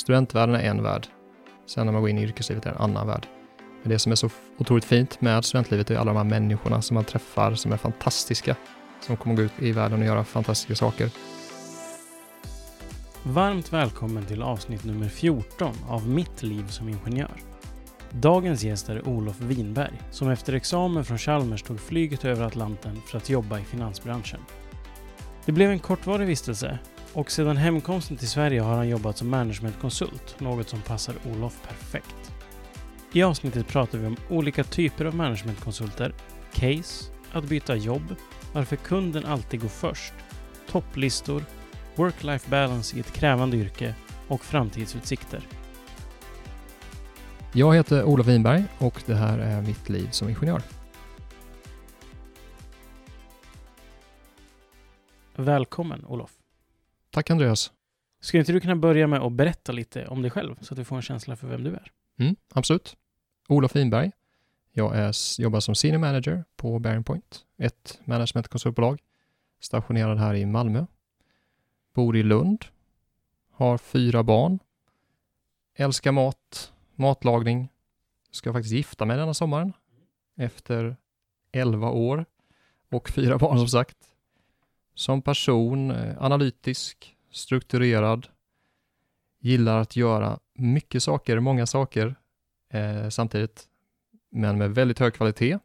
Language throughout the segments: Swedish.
Studentvärlden är en värld. Sen när man går in i yrkeslivet är det en annan värld. Men det som är så otroligt fint med studentlivet är alla de här människorna som man träffar som är fantastiska. Som kommer gå ut i världen och göra fantastiska saker. Varmt välkommen till avsnitt nummer 14 av Mitt liv som ingenjör. Dagens gäst är Olof Winberg som efter examen från Chalmers tog flyget över Atlanten för att jobba i finansbranschen. Det blev en kortvarig vistelse och sedan hemkomsten till Sverige har han jobbat som managementkonsult, något som passar Olof perfekt. I avsnittet pratar vi om olika typer av managementkonsulter, case, att byta jobb, varför kunden alltid går först, topplistor, work-life balance i ett krävande yrke och framtidsutsikter. Jag heter Olof Winberg och det här är mitt liv som ingenjör. Välkommen Olof. Tack Andreas. Skulle inte du kunna börja med att berätta lite om dig själv så att vi får en känsla för vem du är? Mm, absolut. Olof Winberg. Jag är, jobbar som senior manager på Bearing Point, ett managementkonsultbolag stationerad här i Malmö. Bor i Lund. Har fyra barn. Älskar mat, matlagning. Ska faktiskt gifta mig denna sommaren efter 11 år och fyra barn som sagt. Som person, eh, analytisk, strukturerad, gillar att göra mycket saker, många saker eh, samtidigt, men med väldigt hög kvalitet.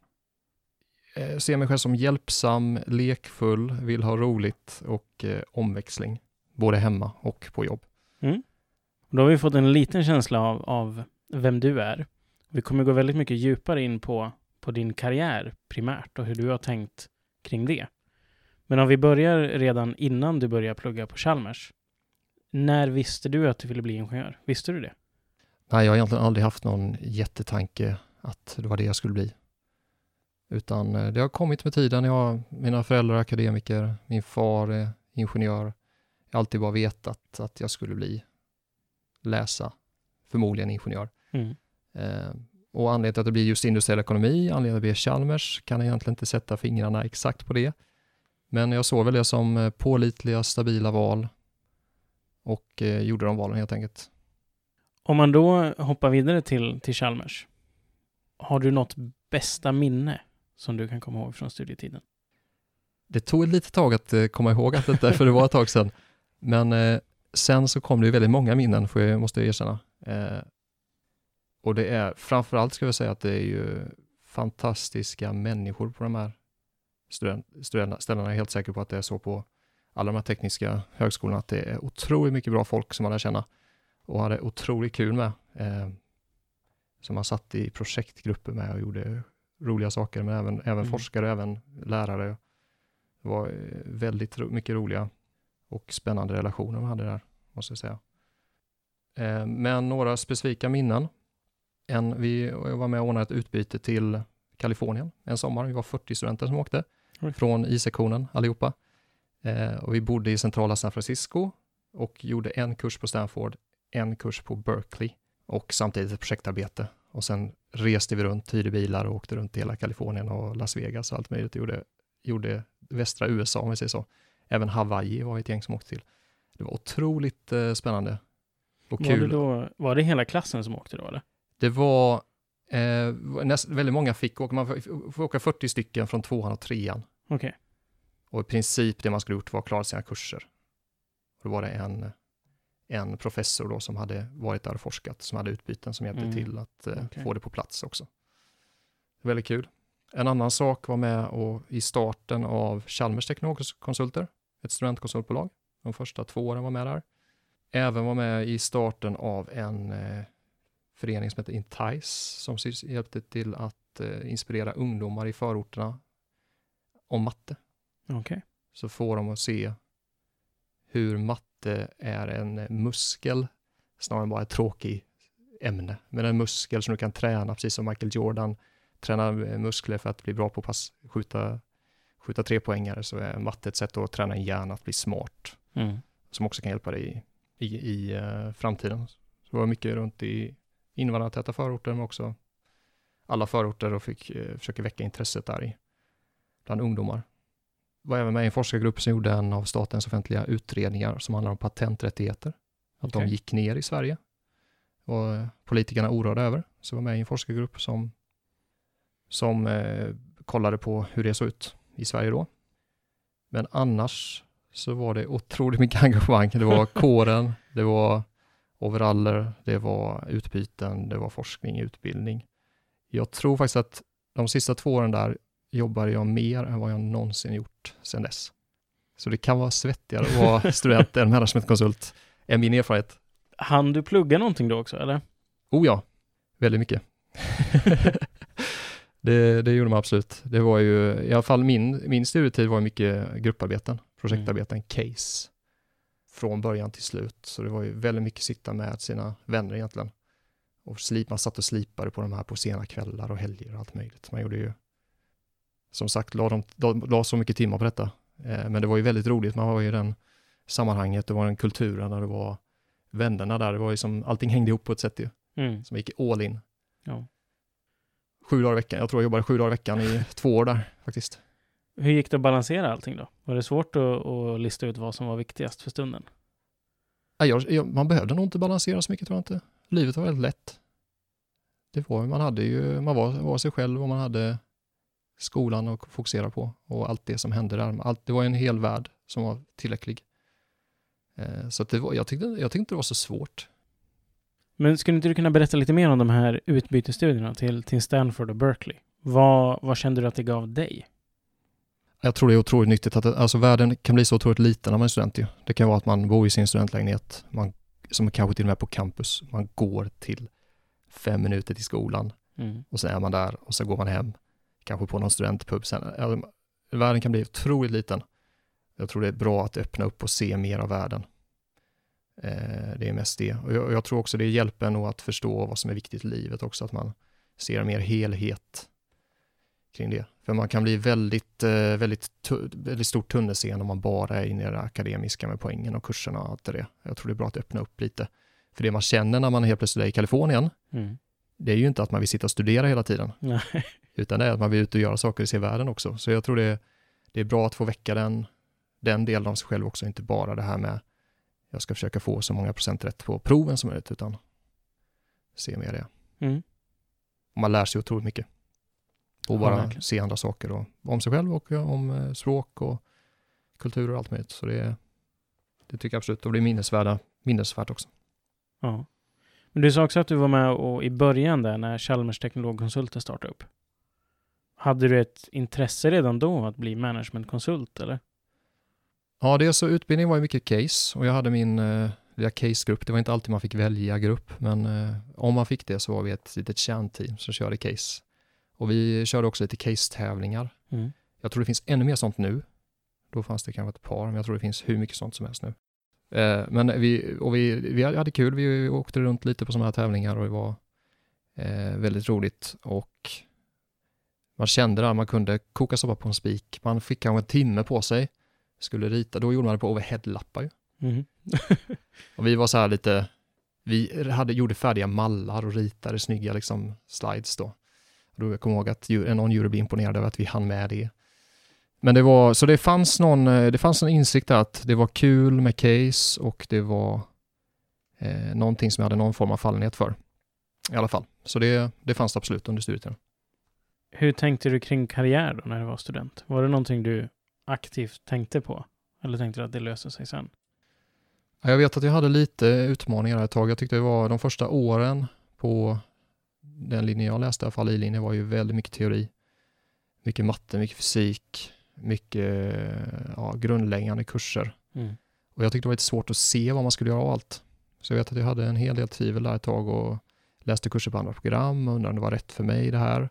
Eh, ser mig själv som hjälpsam, lekfull, vill ha roligt och eh, omväxling, både hemma och på jobb. Mm. Då har vi fått en liten känsla av, av vem du är. Vi kommer gå väldigt mycket djupare in på, på din karriär primärt och hur du har tänkt kring det. Men om vi börjar redan innan du började plugga på Chalmers. När visste du att du ville bli ingenjör? Visste du det? Nej, jag har egentligen aldrig haft någon jättetanke att det var det jag skulle bli. Utan eh, det har kommit med tiden. Jag mina föräldrar är akademiker, min far är ingenjör. Jag har alltid bara vetat att jag skulle bli läsa, förmodligen ingenjör. Mm. Eh, och anledningen till att det blir just industriell ekonomi, anledningen till att det blir Chalmers, kan jag egentligen inte sätta fingrarna exakt på det. Men jag såg väl det som eh, pålitliga, stabila val och eh, gjorde de valen helt enkelt. Om man då hoppar vidare till, till Chalmers. Har du något bästa minne som du kan komma ihåg från studietiden? Det tog ett litet tag att eh, komma ihåg allt detta, för det var ett tag sedan. Men eh, sen så kom det ju väldigt många minnen, får jag, måste jag erkänna. Eh, och det är, framförallt ska jag säga att det är ju fantastiska människor på de här student, student, ställena. Jag är helt säker på att det är så på alla de här tekniska högskolorna, att det är otroligt mycket bra folk som man lär känna och hade otroligt kul med. Eh, som man satt i projektgrupper med och gjorde roliga saker, men även, även Mm. forskare, även lärare. Det var eh, väldigt ro, mycket roliga och spännande relationer man hade där, måste jag säga. Eh, men några specifika minnen. En, vi jag var med och ordnade ett utbyte till Kalifornien en sommar. Vi var 40 studenter som åkte Oj. från I-sektionen allihopa. Eh, och vi bodde i centrala San Francisco och gjorde en kurs på Stanford, en kurs på Berkeley och samtidigt ett projektarbete. Och sen reste vi runt, hyrde bilar och åkte runt i hela Kalifornien och Las Vegas och allt möjligt. Gjorde, gjorde västra USA om vi säger så. Även Hawaii var ett gäng som åkte till. Det var otroligt eh, spännande och Var kul. det, då, var det hela klassen som åkte då eller? Det var eh, näst, väldigt många fick åka, man får, åka 40 stycken från tvåan och trean. Okej. Och i princip det man skulle gjort var att klara sina kurser. Och då var det en, en professor då som hade varit där och forskat, som hade utbyten som hjälpte Mm. till att eh, Okej. få det på plats också. Väldigt kul. En annan sak var med och i starten av Chalmers Teknologkonsulter, ett studentkonsultbolag. De första två åren var med där. Även var med i starten av en eh, förening som heter Entice, som hjälpte till att eh, inspirera ungdomar i förorterna om matte Okej. så får de att se hur matte är en muskel snarare än bara ett tråkigt ämne. Men en muskel som du kan träna, precis som Michael Jordan tränar eh, muskler för att bli bra på pass, skjuta, skjuta tre poängare så är matte ett sätt att träna en hjärna att bli smart, Mm. som också kan hjälpa dig i, i, i eh, framtiden. Så det var mycket runt i invandrartäta förorter, men också alla förorter och fick eh, försöka väcka intresset där i, bland ungdomar. Var även med i en forskargrupp som gjorde en av statens offentliga utredningar som handlar om patenträttigheter. Att de Okej. gick ner i Sverige var politikerna oroade över. Så jag var med i en forskargrupp som, som eh, kollade på hur det såg ut i Sverige då. Men annars så var det otroligt mycket engagemang. Det var kåren, det var overaller, det var utbyten, det var forskning, utbildning. Jag tror faktiskt att de sista två åren där jobbade jag mer än vad jag någonsin gjort sedan dess. Så det kan vara svettigare att vara student än managementkonsult, är min erfarenhet. Han du plugga någonting då också, eller? Oh ja, väldigt mycket. det, det gjorde man absolut. Det var ju, i alla fall min, min studietid var mycket grupparbeten, projektarbeten, mm. case. Från början till slut. Så det var ju väldigt mycket sitta med sina vänner egentligen. Och slip, man satt och slipade på de här på sena kvällar och helger och allt möjligt. Man gjorde ju, som sagt, la, de, la, la så mycket timmar på detta. Eh, men det var ju väldigt roligt, man var ju i den sammanhanget, det var den kulturen, där det var vännerna där, det var ju som, allting hängde ihop på ett sätt ju. Mm. Som gick all in. Ja. Sju dagar i veckan, jag tror jag jobbade sju dagar i veckan i två år där faktiskt. Hur gick det att balansera allting då? Var det svårt att, att lista ut vad som var viktigast för stunden? Jag, jag, man behövde nog inte balansera så mycket tror jag inte. Livet var väldigt lätt. Det var, man hade ju, man var, var sig själv och man hade skolan att fokusera på och allt det som hände där. Allt, det var en hel värld som var tillräcklig. Eh, så det var, jag, tyckte, jag tyckte inte det var så svårt. Men skulle inte du kunna berätta lite mer om de här utbytesstudierna till, till Stanford och Berkeley? Vad, vad kände du att det gav dig? Jag tror det är otroligt nyttigt att alltså världen kan bli så otroligt liten när man är student. Ju. Det kan vara att man bor i sin studentlägenhet, man, som kanske till och med på campus. Man går till fem minuter till skolan mm. och sen är man där och så går man hem, kanske på någon studentpub sen. Alltså, världen kan bli otroligt liten. Jag tror det är bra att öppna upp och se mer av världen. Eh, det är mest det. Och jag, jag, tror också det hjälper nog att förstå vad som är viktigt i livet också, att man ser mer helhet kring det. För man kan bli väldigt, eh, väldigt, väldigt stort tunnelseende om man bara är inne i det akademiska med poängen och kurserna och allt det. Jag tror det är bra att öppna upp lite. För det man känner när man helt plötsligt är i Kalifornien, mm. det är ju inte att man vill sitta och studera hela tiden, Nej. utan det är att man vill ut och göra saker och se världen också. Så jag tror det, det är bra att få väcka den, den delen av sig själv också, inte bara det här med jag ska försöka få så många procent rätt på proven som möjligt, utan se mer det. Mm. Man lär sig otroligt mycket. Och bara ja, se andra saker och, om sig själv och om eh, språk och kultur och allt möjligt. Så det, det tycker jag absolut, och det blir minnesvärda, minnesvärt också. Ja. Men du sa också att du var med och i början där när Chalmers teknologkonsulter startade upp. Hade du ett intresse redan då att bli managementkonsult eller? Ja, det är så utbildning var ju mycket case och jag hade min eh, lilla casegrupp. Det var inte alltid man fick välja grupp, men eh, om man fick det så var vi ett litet kärnteam som körde case. Och vi körde också lite case-tävlingar. Mm. Jag tror det finns ännu mer sånt nu. Då fanns det kanske ett par, men jag tror det finns hur mycket sånt som helst nu. Eh, men vi, och vi, vi hade kul, vi åkte runt lite på sådana här tävlingar och det var eh, väldigt roligt. Och man kände att man kunde koka soppa på en spik. Man fick kanske en timme på sig, skulle rita, då gjorde man det på overheadlappar ju. Mm. och vi var så här lite, vi hade, gjorde färdiga mallar och ritade snygga liksom slides då. Då jag kommer ihåg att någon jury blev imponerad över att vi hann med det. Men det var, så det fanns någon, eh, det fanns en insikt att det var kul med case och det var eh, någonting som jag hade någon form av fallenhet för. I alla fall. Så det, det fanns absolut under studietiden. Hur tänkte du kring karriär då när du var student? Var det någonting du aktivt tänkte på? Eller tänkte du att det löser sig sen? Jag vet att jag hade lite utmaningar ett tag. Jag tyckte det var de första åren på den linjen jag läste, i alla fall i-linjen, var ju väldigt mycket teori. Mycket matte, mycket fysik, mycket ja, grundläggande kurser. Mm. Och jag tyckte det var lite svårt att se vad man skulle göra av allt. Så jag vet att jag hade en hel del tvivel där ett tag och läste kurser på andra program och undrade om det var rätt för mig det här.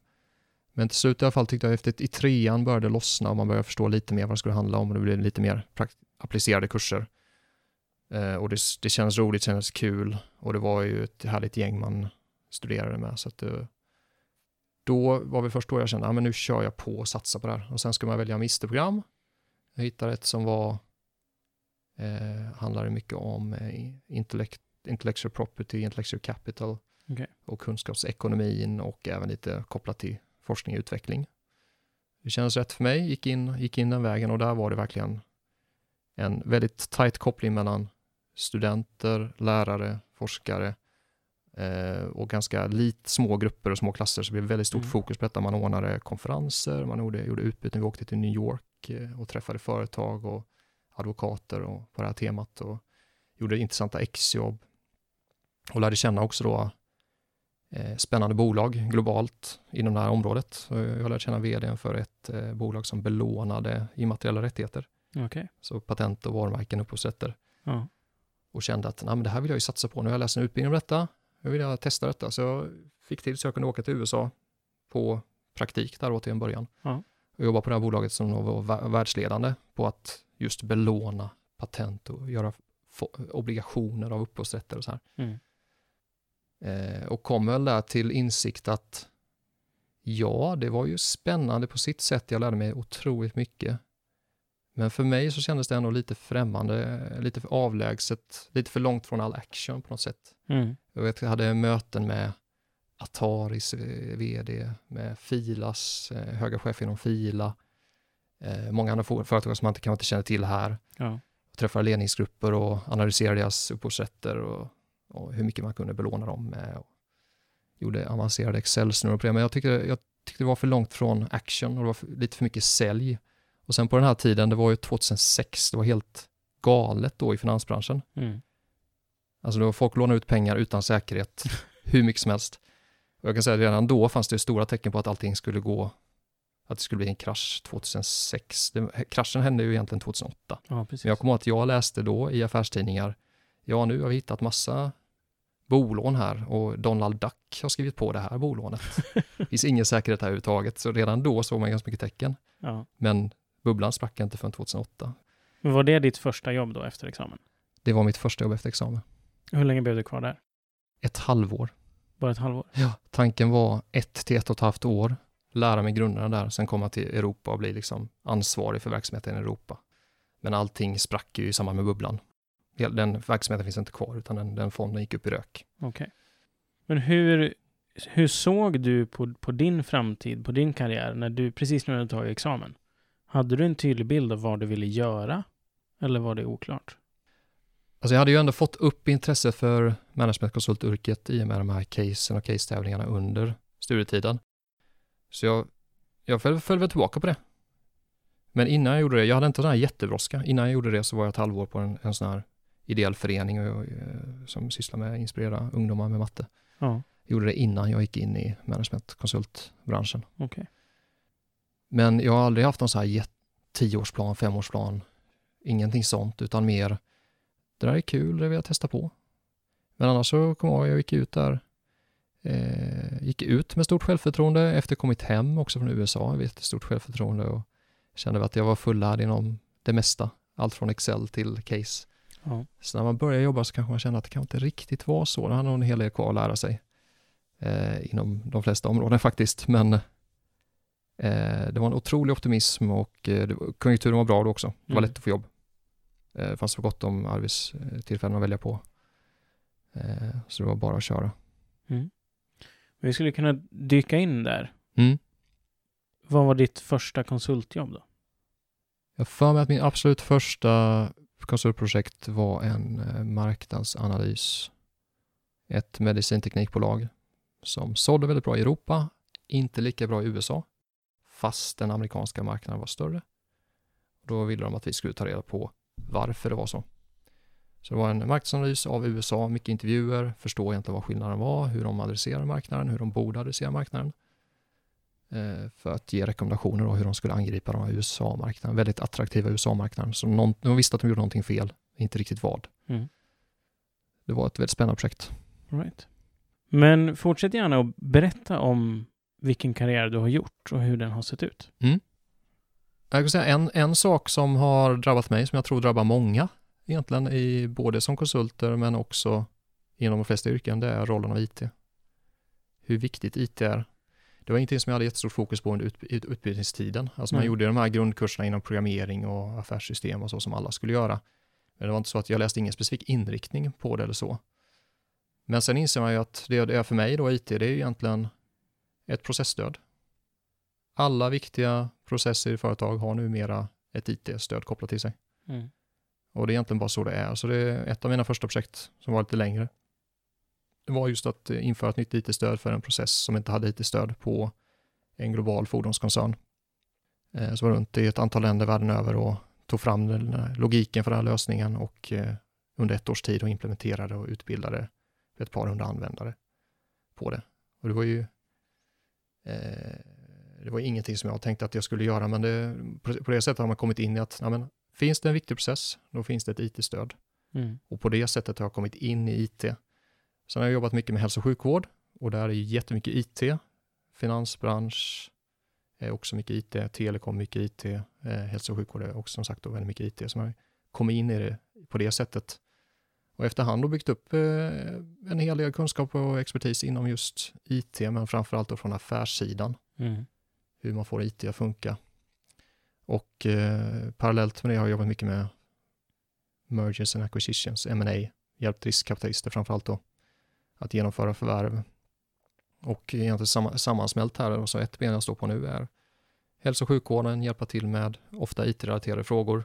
Men till slut i alla fall tyckte jag efter i trean började lossna och man började förstå lite mer vad det skulle handla om och det blev lite mer applicerade kurser. Eh, och det, det kändes roligt, det kändes kul och det var ju ett härligt gäng man studerade med. Så att, eh, då var det först då jag kände att ah, nu kör jag på och satsar på det här. Och sen ska man välja magisterprogram. Jag hittade ett som var, eh, handlade mycket om eh, intellect, intellectual property, intellectual capital okay. och kunskapsekonomin och även lite kopplat till forskning och utveckling. Det kändes rätt för mig, gick in, gick in den vägen och där var det verkligen en väldigt tajt koppling mellan studenter, lärare, forskare och ganska lite små grupper och små klasser, så det blev väldigt stort Mm. fokus på detta. Man ordnade konferenser, man gjorde, gjorde utbyten. Vi åkte till New York eh, och träffade företag och advokater och på det här temat och gjorde intressanta exjobb. Och lärde känna också då eh, spännande bolag globalt inom det här området. Jag lärde känna vdn för ett eh, bolag som belånade immateriella rättigheter, Okej. så patent och varumärken, upphovsrätter Ja. och kände att Nej, men det här vill jag ju satsa på. Nu har jag läst en utbildning om detta, jag testa detta. Så jag fick till så jag kunde åka till USA på praktik där då till en början. Ja. Och jobba på det här bolaget som var vä- världsledande på att just belåna patent och göra obligationer av upphovsrätter och så här. Mm. Eh, och kom väl där till insikt att ja, det var ju spännande på sitt sätt. Jag lärde mig otroligt mycket. Men för mig så kändes det ändå lite främmande, lite för avlägset, lite för långt från all action på något sätt. Mm. Jag, hade möten med Ataris eh, vd, med Filas, eh, höga chef inom Fila, eh, många andra företag som man inte, kanske inte känner till här. Ja. Jag träffade ledningsgrupper och analyserade deras upphovsrätter och, och hur mycket man kunde belåna dem med. Och gjorde avancerade Excel-snurror på det, men jag tyckte, jag tyckte det var för långt från action och det var för, lite för mycket sälj. Och sen på den här tiden, det var ju 2006, det var helt galet då i finansbranschen. Mm. Alltså då folk lånade ut pengar utan säkerhet, hur mycket som helst. Och jag kan säga att redan då fanns det stora tecken på att allting skulle gå, att det skulle bli en krasch 2006. Det, kraschen hände ju egentligen 2008. Ja. Men jag kommer ihåg att jag läste då i affärstidningar, ja nu har vi hittat massa bolån här och Donald Duck har skrivit på det här bolånet. Det finns ingen säkerhet här överhuvudtaget, så redan då såg man ganska mycket tecken. Ja. Men bubblan sprack inte förrän 2008. Men var det ditt första jobb då efter examen? Det var mitt första jobb efter examen. Hur länge blev du kvar där? Ett halvår. Bara ett halvår? Ja. Tanken var ett till ett och ett halvt år, lära mig grunderna där, sen komma till Europa och bli liksom ansvarig för verksamheten i Europa. Men allting sprack ju i samband med bubblan. Den verksamheten finns inte kvar, utan den, den fonden gick upp i rök. Okej. Men hur, hur såg du på, på din framtid, på din karriär, när du precis när du hade tagit examen? Hade du en tydlig bild av vad du ville göra? Eller var det oklart? Alltså jag hade ju ändå fått upp intresse för managementkonsultyrket i och med de här casen och case-tävlingarna under studietiden. Så jag, jag föll, föll väl tillbaka på det. Men innan jag gjorde det, jag hade inte den här jättebrådska. Innan jag gjorde det så var jag ett halvår på en, en sån här ideell förening och, eh, som sysslar med att inspirera ungdomar med matte. Ja, Jag gjorde det innan jag gick in i managementkonsultbranschen. okej. Men jag har aldrig haft någon så här tioårsplan, femårsplan, ingenting sånt, utan mer det där är kul, det vill jag testa på. Men annars så kommer jag ihåg, jag gick ut där, eh, gick ut med stort självförtroende efter kommit hem också från USA, med jättestort självförtroende och kände att jag var fullärd inom det mesta, allt från Excel till case. Ja. Så när man börjar jobba så kanske man känner att det kan inte riktigt vara så. Det har nog en hel del kvar att lära sig eh, inom de flesta områden faktiskt. Men det var en otrolig optimism och eh, konjunkturen var bra då också. Det var Mm. lätt att få jobb. Eh, det fanns så gott om arbetstillfällen att välja på. Eh, så det var bara att köra. Mm. Vi skulle kunna dyka in där. Mm. Vad var ditt första konsultjobb då? Jag för mig att min absolut första konsultprojekt var en eh, marknadsanalys. Ett medicinteknikbolag som sålde väldigt bra i Europa, inte lika bra i USA, fast den amerikanska marknaden var större. Då ville de att vi skulle ta reda på varför det var så. Så det var en marknadsanalys av USA, mycket intervjuer, förstå egentligen vad skillnaden var, hur de adresserar marknaden, hur de borde adressera marknaden. Eh, för att ge rekommendationer om hur de skulle angripa den här USA-marknaden, väldigt attraktiva USA-marknaden. Så någon, de visste att de gjorde någonting fel, inte riktigt vad. Mm. Det var ett väldigt spännande projekt. All Right. Men fortsätt gärna att berätta om vilken karriär du har gjort och hur den har sett ut. Jag kan säga en, en sak som har drabbat mig, som jag tror drabbar många egentligen, i, både som konsulter men också inom de flesta yrken, det är rollen av IT. Hur viktigt IT är. Det var ingenting som jag hade jättestort fokus på under ut, ut, utbildningstiden. Alltså man gjorde de här grundkurserna inom programmering och affärssystem och så som alla skulle göra. Men det var inte så att jag läste ingen specifik inriktning på det eller så. Men sen inser man ju att det det är för mig då, IT, det är ju egentligen ett processstöd. Alla viktiga processer i företag har numera ett IT-stöd kopplat till sig. Mm. Och det är egentligen bara så det är. Så det är ett av mina första projekt som var lite längre. det var just att eh, införa ett nytt IT-stöd för en process som inte hade IT-stöd på en global fordonskoncern. Eh, så var runt i ett antal länder världen över och tog fram den logiken för den här lösningen och eh, under ett års tid och implementerade och utbildade ett par hundra användare på det. Och det var ju det var ingenting som jag tänkte att jag skulle göra, men det, på det sättet har man kommit in i att ja, finns det en viktig process, då finns det ett IT-stöd. Mm. Och på det sättet har jag kommit in i IT. Sen har jag jobbat mycket med hälso och sjukvård och där är jättemycket IT, finansbransch, är också mycket IT, telekom mycket IT, eh, hälso och sjukvård är också som sagt då väldigt mycket IT. Så man har kommit in i det på det sättet. Och efterhand har byggt upp eh, en hel del kunskap och expertis inom just IT, men framförallt då från affärssidan. Mm. Hur man får IT att funka. Och eh, parallellt med det har jag jobbat mycket med mergers and acquisitions, M&A, hjälpt riskkapitalister framförallt då att genomföra förvärv. Och egentligen sammansmält här, så ett ben jag står på nu är hälso och sjukvården, hjälpa till med ofta IT-relaterade frågor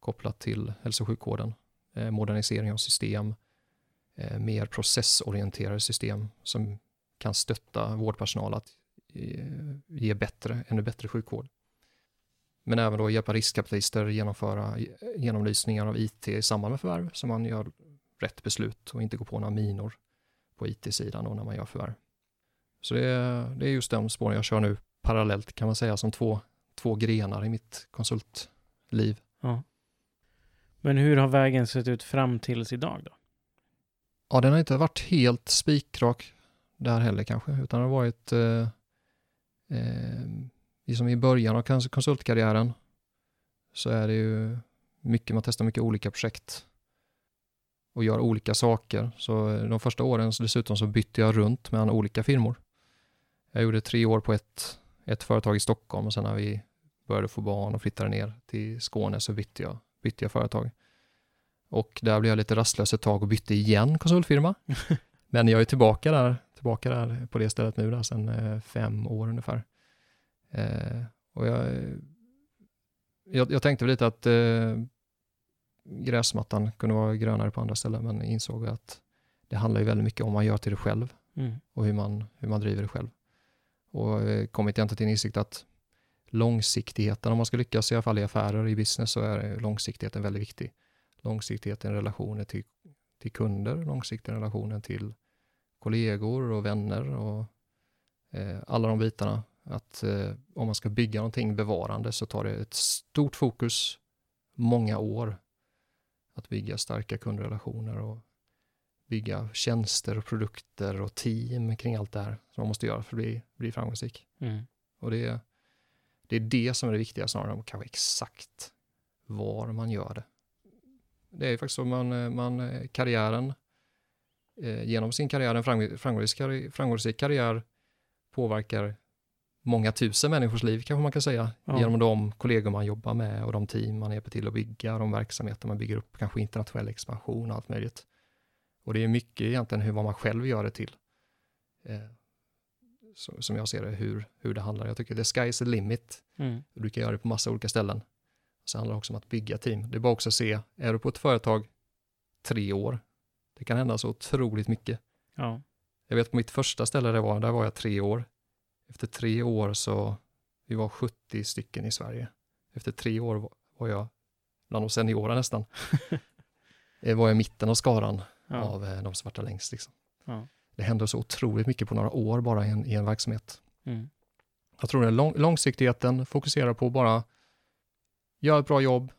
kopplat till hälso och sjukvården, Eh, modernisering av system, eh, mer processorienterade system som kan stötta vårdpersonal att eh, ge bättre, ännu bättre sjukvård. Men även då hjälpa riskkapitalister genomföra genomlysningar av IT i samband med förvärv så man gör rätt beslut och inte går på några minor på IT-sidan när man gör förvärv. Så det är, det är just den spåren jag kör nu parallellt kan man säga som två, två grenar i mitt konsultliv. Ja. Men hur har vägen sett ut fram tills idag då? Ja, den har inte varit helt spikrak där heller kanske, utan det har varit eh, eh, liksom i början av konsultkarriären så är det ju mycket, man testar mycket olika projekt och gör olika saker. Så eh, de första åren så dessutom så bytte jag runt mellan olika firmor. Jag gjorde tre år på ett, ett företag i Stockholm och sen när vi började få barn och flyttade ner till Skåne så bytte jag, bytte jag företag. Och där blev jag lite rastlös ett tag och bytte igen konsultfirma. Men jag är tillbaka där, tillbaka där på det stället nu där, sedan eh, fem år ungefär. Eh, och jag, jag, jag, tänkte lite att eh, gräsmattan kunde vara grönare på andra ställen, men insåg att det handlar ju väldigt mycket om vad man gör till det själv mm. och hur man, hur man driver det själv. Och kommit egentligen till en insikt att långsiktigheten, om man ska lyckas i alla fall i affärer, i business, så är långsiktigheten väldigt viktig. Långsiktigheten i relationer till, till kunder, långsiktigheten i relationer till kollegor och vänner och eh, alla de bitarna. Att eh, om man ska bygga någonting bevarande så tar det ett stort fokus, många år, att bygga starka kundrelationer och bygga tjänster och produkter och team kring allt det här som man måste göra för att bli, bli framgångsrik. Mm. Och det, det är det som är det viktiga snarare än kanske exakt var man gör det. Det är faktiskt så man, man karriären, eh, genom sin karriär, en framgångsrik, framgångsrik karriär påverkar många tusen människors liv kanske man kan säga, ja. genom de kollegor man jobbar med och de team man hjälper till att bygga, de verksamheter man bygger upp, kanske internationell expansion och allt möjligt. Och det är mycket egentligen hur vad man själv gör det till. Eh, så, som jag ser det, hur, hur det handlar. Jag tycker the sky is the limit. Mm. Du kan göra det på massa olika ställen. Så handlar det också om att bygga team. Det är bara också att se, är du på ett företag tre år, det kan hända så otroligt mycket. Ja. Jag vet på mitt första ställe det var, där var jag tre år. Efter tre år så, vi var 70 stycken i Sverige. Efter tre år var jag bland de seniora nästan. var jag i mitten av skaran ja. av eh, de svarta längst. Liksom. Ja. Det händer så otroligt mycket på några år bara i en, i en verksamhet. Mm. Jag tror är lång, långsiktigheten, fokusera på bara göra ett bra jobb,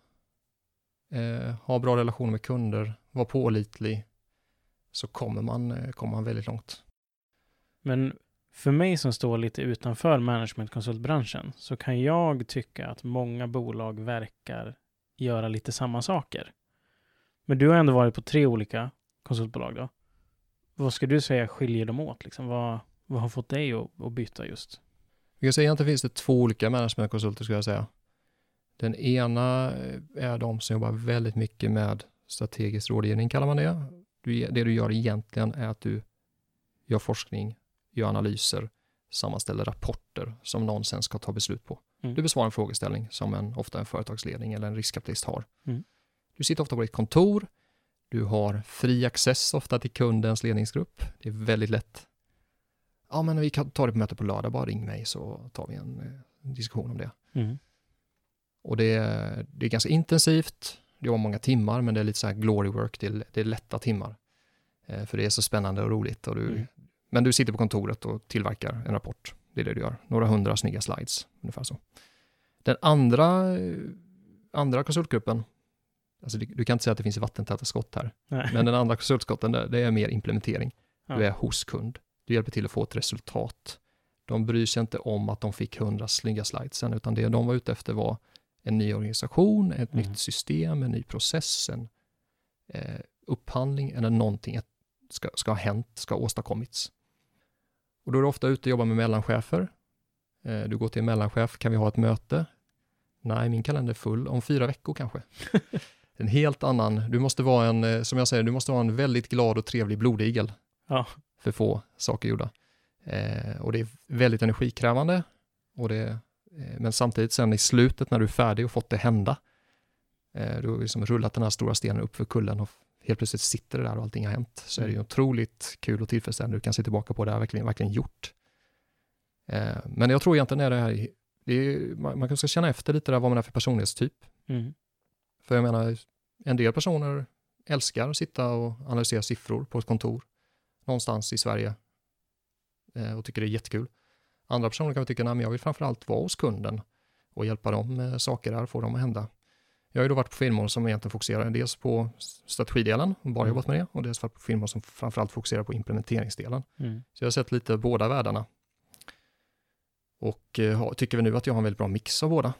eh, ha bra relationer med kunder, vara pålitlig, så kommer man, eh, kommer man väldigt långt. Men för mig som står lite utanför managementkonsultbranschen så kan jag tycka att många bolag verkar göra lite samma saker. Men du har ändå varit på tre olika konsultbolag då. Vad ska du säga skiljer dem åt? Liksom? Vad, vad har fått dig att, att byta just? Jag säga att det finns det två olika managementkonsulter skulle jag säga. Den ena är de som jobbar väldigt mycket med strategisk rådgivning kallar man det. Det du gör egentligen är att du gör forskning, gör analyser, sammanställer rapporter som någon sen ska ta beslut på. Mm. Du besvarar en frågeställning som en, ofta en företagsledning eller en riskkapitalist har. Mm. Du sitter ofta på ditt kontor, Du har fri access ofta till kundens ledningsgrupp. Det är väldigt lätt. Ja, men vi kan ta det på möte på lördag, bara ring mig så tar vi en, eh, diskussion om det. Mm. Och det är, det är ganska intensivt, det var många timmar, men det är lite så här glory work, det är, det är lätta timmar. Eh, för det är så spännande och roligt. Och du, Mm. Men du sitter på kontoret och tillverkar en rapport. Det är det du gör. Några hundra snygga slides, ungefär så. Den andra, eh, andra konsultgruppen, alltså du, du kan inte säga att det finns vattentäta skott här, Nej. men den andra konsultskotten, det, det är mer implementering. Ja. Du är hos kund. Du hjälper till att få ett resultat. De bryr sig inte om att de fick hundra snygga slides sen, utan det de var ute efter var en ny organisation, ett Mm. nytt system, en ny process, en eh, upphandling eller någonting ska, ska ha hänt, ska ha åstadkommits. Och då är du ofta ute och jobbar med mellanchefer. Eh, du går till en mellanchef, kan vi ha ett möte? Nej, min kalender är full, om fyra veckor kanske. en helt annan, du måste vara en, eh, som jag säger, du måste vara en väldigt glad och trevlig blodigel Ja. för få saker gjorda. Eh, och det är väldigt energikrävande. Och det, eh, men samtidigt sen i slutet när du är färdig och fått det hända, eh, du har liksom rullat den här stora stenen upp för kullen och helt plötsligt sitter det där och allting har hänt, så är det ju otroligt kul och tillfredsställande. Du kan se tillbaka på det här verkligen, verkligen gjort. Eh, men jag tror egentligen är det här, det är, man, man kanske ska känna efter lite där vad man är för personlighetstyp. Mm. För jag menar, en del personer älskar att sitta och analysera siffror på ett kontor någonstans i Sverige eh, och tycker det är jättekul. Andra personer kan tycka, att jag vill framförallt vara hos kunden och hjälpa dem med saker där, få dem att hända. Jag har ju då varit på firmor som egentligen fokuserar dels på strategidelen, och bara Mm. jobbat med det, och dels varit på firmor som framförallt fokuserar på implementeringsdelen. Mm. Så jag har sett lite båda världarna. Och eh, har- tycker vi nu att jag har en väldigt bra mix av båda.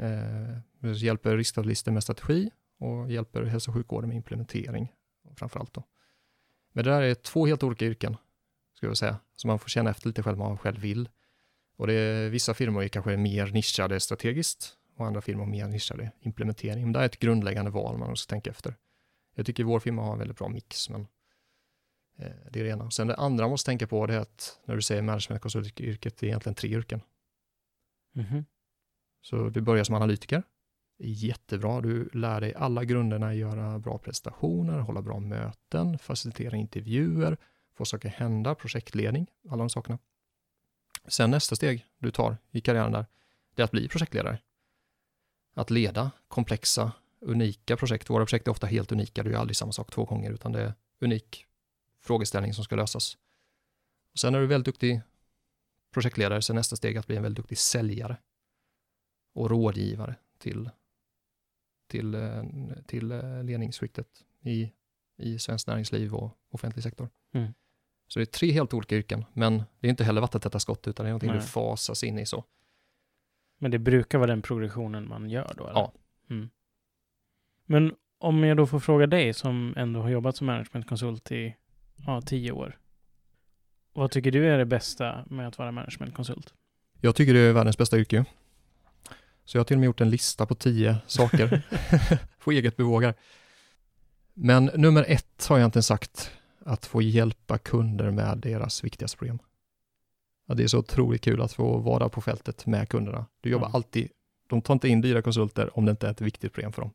Eh, hjälper riskstabilister med strategi och hjälper hälso och sjukvården med implementering. Framförallt då. Men det där är två helt olika yrken, skulle jag säga. Så man får känna efter lite själv vad man själv vill. Och det är, vissa firmor är kanske mer nischade strategiskt och andra firmor mer nischade implementering. Men det är ett grundläggande val man måste tänka efter. Jag tycker vår firma har en väldigt bra mix, men Eh, Det är det ena. Sen det andra man måste tänka på det är att när du säger managementkonsultyrket, det är egentligen tre yrken. Mhm. Så du börjar som analytiker. Det är jättebra. Du lär dig alla grunderna göra bra prestationer, hålla bra möten, facilitera intervjuer, få saker hända, projektledning, alla de sakerna. Sen nästa steg du tar i karriären där, det är att bli projektledare. Att leda komplexa, unika projekt. Våra projekt är ofta helt unika, det är aldrig samma sak två gånger, utan det är unik frågeställning som ska lösas. Och sen är du väldigt duktig projektledare, så är nästa steg att bli en väldigt duktig säljare och rådgivare till, till, eh, till eh, ledningsskiktet i, i svenskt näringsliv och offentlig sektor. Mm. Så det är tre helt olika yrken, men det är inte heller vattentäta skott, utan det är någonting Nej. du fasas in i så. Men det brukar vara den progressionen man gör då? Eller? Ja. Mm. Men om jag då får fråga dig som ändå har jobbat som managementkonsult i ja, tio år. Vad tycker du är det bästa med att vara managementkonsult? Jag tycker det är världens bästa yrke. Så jag har till och med gjort en lista på tio saker på eget bevåg här. Men nummer ett har jag egentligen sagt att få hjälpa kunder med deras viktigaste problem. Ja, det är så otroligt kul att få vara på fältet med kunderna. Du jobbar Mm. alltid, de tar inte in dyra konsulter om det inte är ett viktigt problem för dem.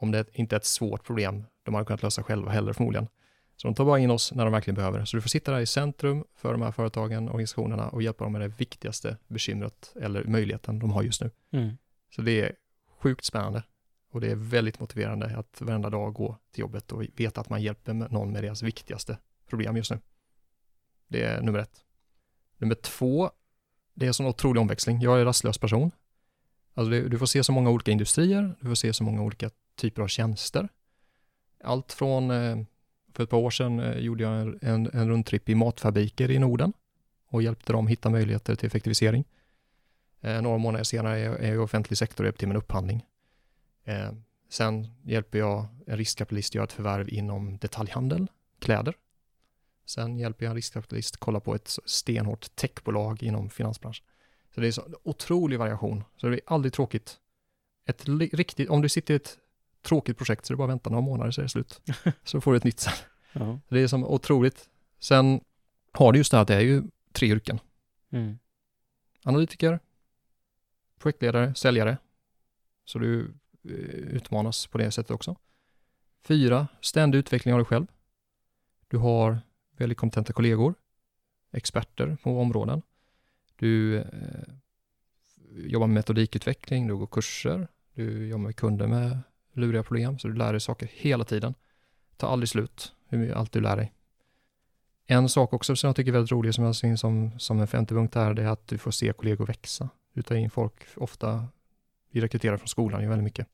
Om det inte är ett svårt problem de hade kunnat lösa själva heller förmodligen. Så de tar bara in oss när de verkligen behöver. Så du får sitta där i centrum för de här företagen, organisationerna och hjälpa dem med det viktigaste bekymret eller möjligheten de har just nu. Mm. Så det är sjukt spännande och det är väldigt motiverande att varenda dag gå till jobbet och veta att man hjälper någon med deras viktigaste problem just nu. Det är nummer ett. Nummer två, det är en sån otrolig omväxling. Jag är en rastlös person. Alltså det, du får se så många olika industrier, du får se så många olika typer av tjänster. Allt från, eh, för ett par år sedan eh, gjorde jag en, en, rundtripp i matfabriker i Norden och hjälpte dem hitta möjligheter till effektivisering. Eh, några månader senare är jag är jag i offentlig sektor och hjälper till med en upphandling. Eh, sen hjälper jag en riskkapitalist göra ett förvärv inom detaljhandel, kläder. Sen hjälper jag en riskkapitalist kolla på ett stenhårt techbolag inom finansbranschen. Så det är så otrolig variation, så det blir aldrig tråkigt. Ett riktigt, om du sitter i ett tråkigt projekt så är det bara att vänta några månader så är det slut. Så får du ett nytt sen. Ja. Det är som otroligt. Sen har du just det här att det är ju tre yrken. Mm. Analytiker, projektledare, säljare. Så du eh, utmanas på det sättet också. Fyra, ständig utveckling av dig själv. Du har väldigt kompetenta kollegor, experter på områden. Du eh, jobbar med metodikutveckling, du går kurser, du jobbar med kunder med luriga problem, så du lär dig saker hela tiden. Ta aldrig slut, allt du lär dig. En sak också som jag tycker är väldigt rolig, som jag ser som, som en femte punkt här, det är att du får se kollegor växa. Du tar in folk, ofta, vi rekryterar från skolan ju väldigt mycket.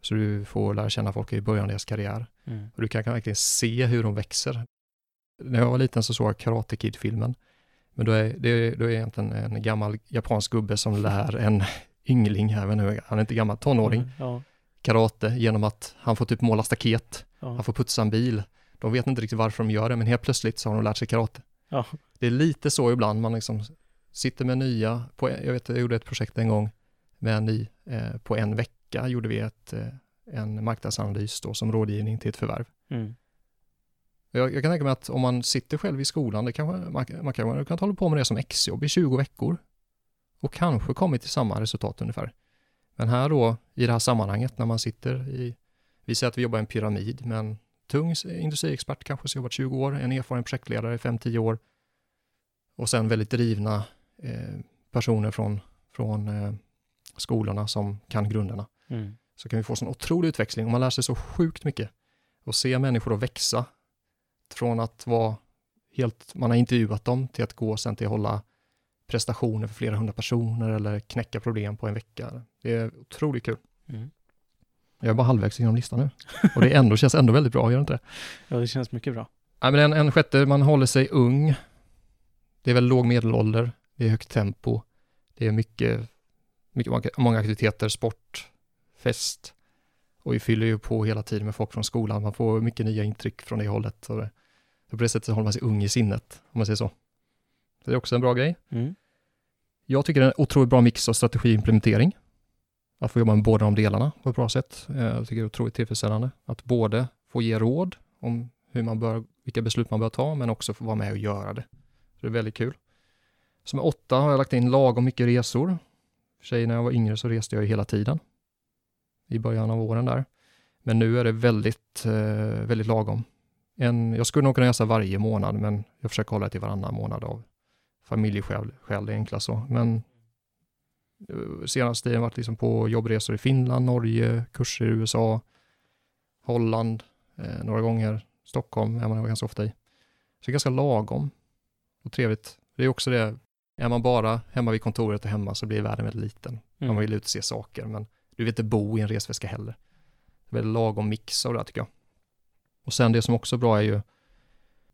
Så du får lära känna folk i början av deras karriär. Mm. Och du kan, kan verkligen se hur de växer. När jag var liten så såg jag Karate Kid-filmen. Men då är det då är egentligen en gammal japansk gubbe som lär en yngling, även nu, han är inte gammal, tonåring, mm, ja. Karate genom att han får typ måla staket, ja. han får putsa en bil. De vet inte riktigt varför de gör det, men helt plötsligt så har de lärt sig karate. Ja. Det är lite så ibland, man liksom sitter med nya, på, jag vet, jag gjorde ett projekt en gång med en ny, eh, på en vecka gjorde vi ett, eh, en marknadsanalys då som rådgivning till ett förvärv. Mm. Jag, jag, kan tänka mig att om man sitter själv i skolan, det kanske, man, man kan, man kan hålla på med det som exjobb i 20 veckor och kanske kommit till samma resultat ungefär. Men här då, i det här sammanhanget, när man sitter i, vi säger att vi jobbar i en pyramid, men tung industriexpert kanske som jobbat 20 år, en erfaren projektledare i 5-10 år och sen väldigt drivna eh, personer från, från eh, skolorna som kan grunderna. Mm. Så kan vi få sån otrolig utväxling och man lär sig så sjukt mycket. Och se människor då växa från att vara helt, man har intervjuat dem till att gå sen till att hålla prestationer för flera hundra personer eller knäcka problem på en vecka. Det är otroligt kul. Mm. Jag är bara halvvägs genom listan nu. Och det ändå känns ändå väldigt bra, gör det inte det? Ja, det känns mycket bra. Nej, men en, en sjätte, man håller sig ung. Det är väl låg medelålder, det är högt tempo, det är mycket, mycket många aktiviteter, sport, fest. Och vi fyller ju på hela tiden med folk från skolan. Man får mycket nya intryck från det hållet. Så det, på det sättet håller man sig ung i sinnet, om man säger så. Det är också en bra grej. Mm. Jag tycker det är en otroligt bra mix av strategi och implementering. Att få jobba med båda de delarna på ett bra sätt. Eh, jag tycker det är otroligt tillfredsställande. Att både få ge råd om hur man bör, vilka beslut man bör ta, men också få vara med och göra det. Så det är väldigt kul. Som åtta har jag lagt in lagom mycket resor. För sig när jag var yngre så reste jag hela tiden. I början av åren där. Men nu är det väldigt, eh, väldigt lagom. En, jag skulle nog kunna resa varje månad, men jag försöker hålla det till varannan månad av familjeskäl, skäl, det är enklast så. Men eh, senaste tiden varit liksom på jobbresor i Finland, Norge, kurser i USA, Holland, eh, några gånger, Stockholm är man ganska ofta i. Så det är ganska lagom och trevligt. Det är också det, är man bara hemma vid kontoret och hemma så blir världen väldigt liten. Mm. Man vill ut och se saker, men du vill inte bo i en resväska heller. Det är väldigt lagom mix av det här tycker jag. Och sen det som också är bra är ju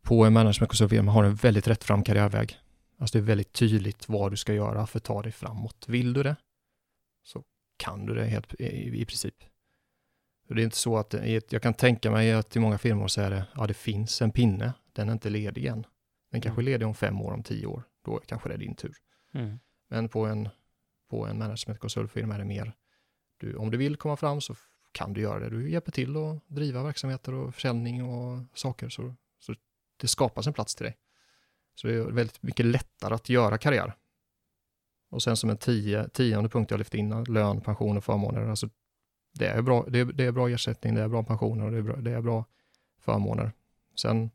på en managementkonsultfirma man har en väldigt rättfram karriärväg. Alltså det är väldigt tydligt vad du ska göra för att ta dig framåt. Vill du det så kan du det helt, i, i princip. Det är inte så att, jag kan tänka mig att i många firmor så är det, ja det finns en pinne, den är inte ledig än. Den kanske är mm. ledig om fem år, om tio år, då kanske det är din tur. Mm. Men på en, på en managementkonsultfirma är det mer, du, om du vill komma fram så kan du göra det. Du hjälper till att driva verksamheter och försäljning och saker, så, så det skapas en plats till dig. Så det är väldigt mycket lättare att göra karriär. Och sen som en tio, tionde punkt jag lyfte in, lön, pension och förmåner. Alltså det, är bra, det, är, det är bra ersättning, det är bra pensioner och det är bra, det är bra förmåner. Sen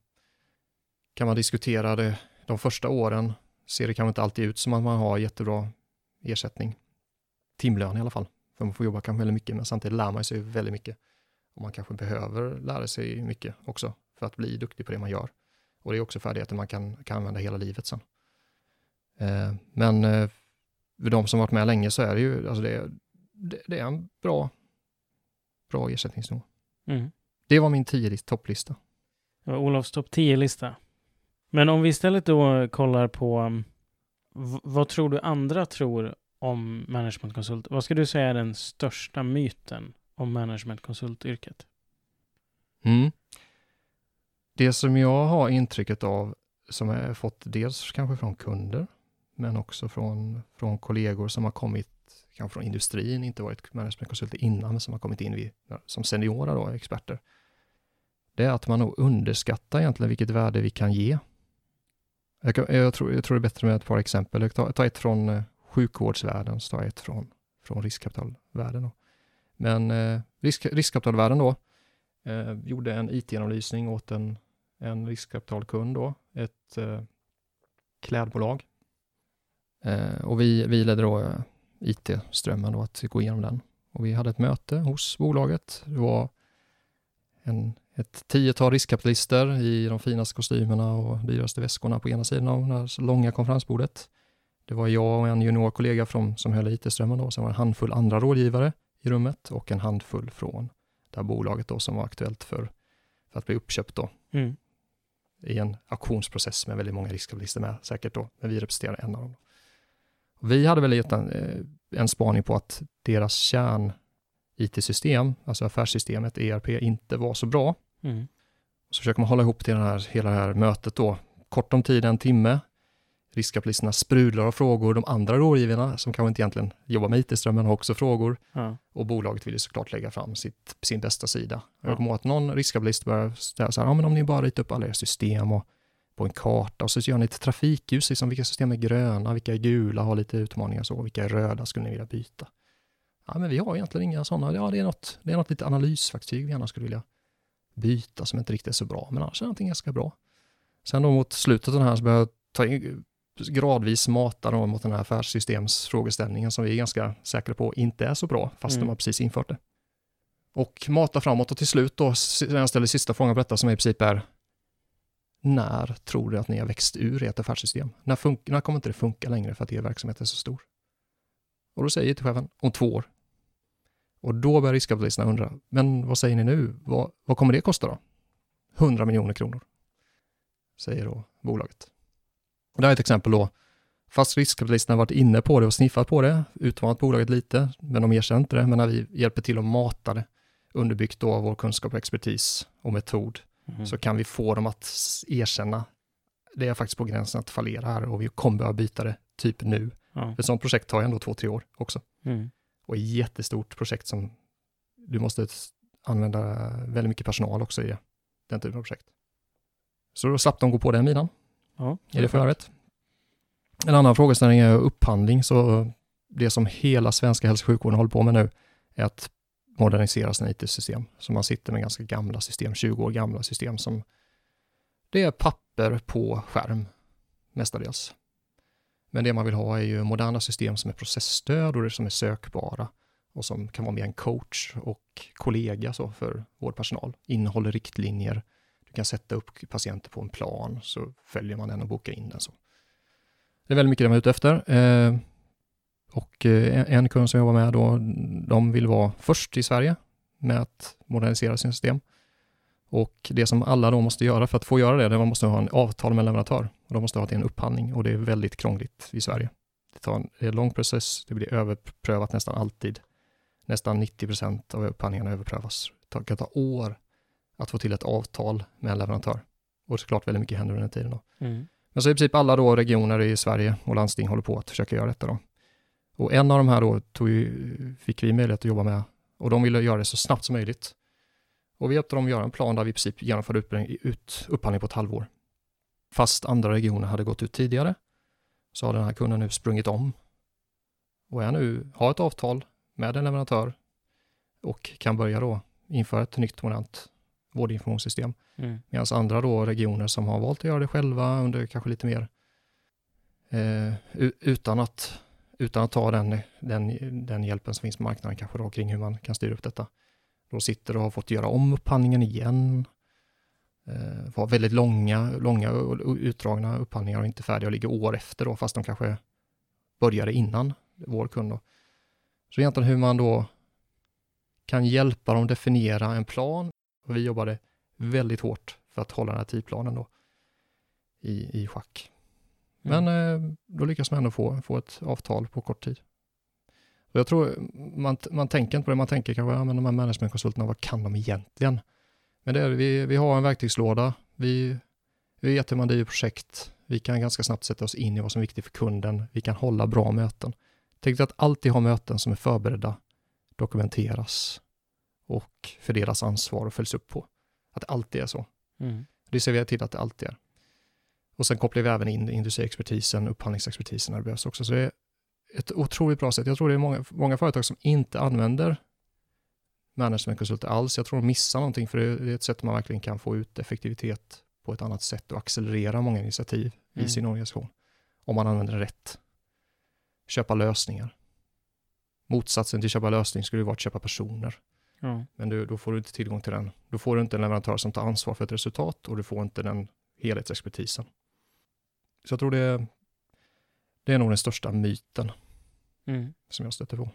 kan man diskutera det, de första åren ser det kanske inte alltid ut som att man har jättebra ersättning. Timlön i alla fall, för man får jobba kanske väldigt mycket, men samtidigt lär man sig väldigt mycket. Och man kanske behöver lära sig mycket också för att bli duktig på det man gör. Och det är också färdigheter man kan, kan använda hela livet sen. Eh, men eh, för de som varit med länge så är det ju, alltså det, det, det är en bra, bra ersättningsnivå. Mm. Det var min tio topplista. Det var Olofs topp 10-lista. Men om vi istället då kollar på vad tror du andra tror om managementkonsult? Vad ska du säga är den största myten om managementkonsultyrket? Mm. Det som jag har intrycket av, som jag fått dels kanske från kunder, men också från, från kollegor som har kommit kanske från industrin, inte varit managementkonsulter innan, men som har kommit in vid, som seniora då, experter. Det är att man nog underskattar egentligen vilket värde vi kan ge. Jag, kan, jag, tror, jag tror det är bättre med ett par exempel. Jag tar, tar ett från eh, sjukvårdsvärlden, så tar jag ett från, från riskkapitalvärlden. Då. Men eh, risk, riskkapitalvärlden då, Eh, gjorde en it-genomlysning åt en, en riskkapitalkund då, ett eh, klädbolag. Eh, och vi, vi ledde då eh, IT-strömmen då att gå igenom den. Och vi hade ett möte hos bolaget. Det var en, ett tiotal riskkapitalister i de finaste kostymerna och dyraste väskorna på ena sidan av det här långa konferensbordet. Det var jag och en juniorkollega från, som höll IT-strömmen då, sen var det en handfull andra rådgivare i rummet och en handfull från det här bolaget då som var aktuellt för, för att bli uppköpt då. Mm. I en auktionsprocess med väldigt många riskkapitalister med säkert då, men vi representerar en av dem. Vi hade väl gett en, eh, en spaning på att deras kärn IT-system, alltså affärssystemet ERP, inte var så bra. Mm. Så försöker man hålla ihop till den här, hela det här mötet då. Kort om tid, en timme. Riskkapitalisterna sprudlar av frågor. De andra rådgivarna, som kanske inte egentligen jobbar med IT-strömmen, har också frågor. Ja. Och bolaget vill ju såklart lägga fram sitt, sin bästa sida. Ja. Jag kommer ihåg att någon riskkapitalist började säga så här, ja men om ni bara ritar upp alla era system och på en karta och så gör ni ett trafikljus, liksom vilka system är gröna, vilka är gula, har lite utmaningar så, vilka är röda skulle ni vilja byta? Ja, men vi har egentligen inga sådana. Ja, det är något, det är något lite analysverktyg vi gärna skulle vilja byta som inte riktigt är så bra, men annars är någonting ganska bra. Sen då mot slutet av den här så börjar jag ta in, gradvis mata då mot den här affärssystemsfrågeställningen som vi är ganska säkra på inte är så bra, fast Mm. de har precis infört det. Och mata framåt och till slut då, när jag ställer sista frågan på detta som i princip är när tror du att ni har växt ur ert affärssystem? När, fun- när kommer inte det funka längre för att er verksamhet är så stor? Och då säger IT-chefen, om två år. Och då börjar riskkapitalisterna undra, men vad säger ni nu? Vad, vad kommer det kosta då? 100 miljoner kronor, säger då bolaget. Det här är ett exempel då, fast riskkapitalisterna har varit inne på det och sniffat på det, utmanat bolaget lite, men de erkänner inte det, men när vi hjälper till att mata det, underbyggt då av vår kunskap och expertis och metod, Mm. så kan vi få dem att erkänna, det är faktiskt på gränsen att fallera här och vi kommer behöva byta det typ nu. Ja. Ett sådant projekt tar ju ändå två, tre år också. Mm. Och ett jättestort projekt som du måste använda väldigt mycket personal också i det, den typen av projekt. Så då slapp de gå på den minan Ja. i det förvärvet. En annan frågeställning är upphandling, så det som hela svenska hälso och sjukvården håller på med nu är att modernisera sina IT-system. Så man sitter med ganska gamla system, 20 år gamla system som det är papper på skärm mestadels. Men det man vill ha är ju moderna system som är processstöd och det som är sökbara och som kan vara mer en coach och kollega så för vårdpersonal. Innehåller riktlinjer, kan sätta upp patienter på en plan så följer man den och bokar in den. så. Det är väldigt mycket det man är ute efter. Eh, och eh, en- kund som jag jobbar med då, de vill vara först i Sverige med att modernisera sin system. Och det som alla då måste göra för att få göra det, det är att man måste ha en avtal med en leverantör. Och de måste ha till en upphandling och det är väldigt krångligt i Sverige. Det, tar en, det är en lång process, det blir överprövat nästan alltid. Nästan 90 procent av upphandlingarna överprövas. Det kan ta år att få till ett avtal med en leverantör. Och såklart väldigt mycket händer under den tiden då. Mm. Men så i princip alla då regioner i Sverige och landsting håller på att försöka göra detta då. Och en av de här då tog ju, fick vi möjlighet att jobba med och de ville göra det så snabbt som möjligt. Och vi hjälpte dem att göra en plan där vi i princip genomförde upphandling, ut, upphandling på ett halvår. Fast andra regioner hade gått ut tidigare så har den här kunden nu sprungit om och är nu, har ett avtal med en leverantör och kan börja då införa ett nytt modernt vårdinformationssystem. Mm. Medan andra då regioner som har valt att göra det själva under kanske lite mer eh, utan, att, utan att ta den, den, den hjälpen som finns på marknaden kanske då kring hur man kan styra upp detta. Då sitter och har fått göra om upphandlingen igen. Eh, har väldigt långa, långa utdragna upphandlingar och inte färdiga och ligger år efter då fast de kanske började innan vår kund. Då. Så egentligen hur man då kan hjälpa dem definiera en plan. Och vi jobbade väldigt hårt för att hålla den här tidplanen då i, i schack. Men eh, då lyckas man ändå få, få ett avtal på kort tid. Och jag tror man, man tänker inte på det, man tänker kanske, ja men de här managementkonsulterna, vad kan de egentligen? Men det är, vi, vi har en verktygslåda, vi, vi vet hur man driver projekt, vi kan ganska snabbt sätta oss in i vad som är viktigt för kunden, vi kan hålla bra möten. Tänk dig att alltid ha möten som är förberedda, dokumenteras och fördelas ansvar och följs upp på. Att det alltid är så. Mm. Det ser vi till att det alltid är. Och sen kopplar vi även in industriexpertisen, upphandlingsexpertisen när det behövs också. Så det är ett otroligt bra sätt. Jag tror det är många, många företag som inte använder managementkonsulter alls. Jag tror de missar någonting för det är ett sätt man verkligen kan få ut effektivitet på ett annat sätt och accelerera många initiativ Mm. i sin organisation. Om man använder rätt. Köpa lösningar. Motsatsen till köpa lösning skulle vara att köpa personer. Ja. Men du, då får du inte tillgång till den. Då får du inte en leverantör som tar ansvar för ett resultat och du får inte den helhetsexpertisen. Så jag tror det, det är nog den största myten Mm. som jag stöter på.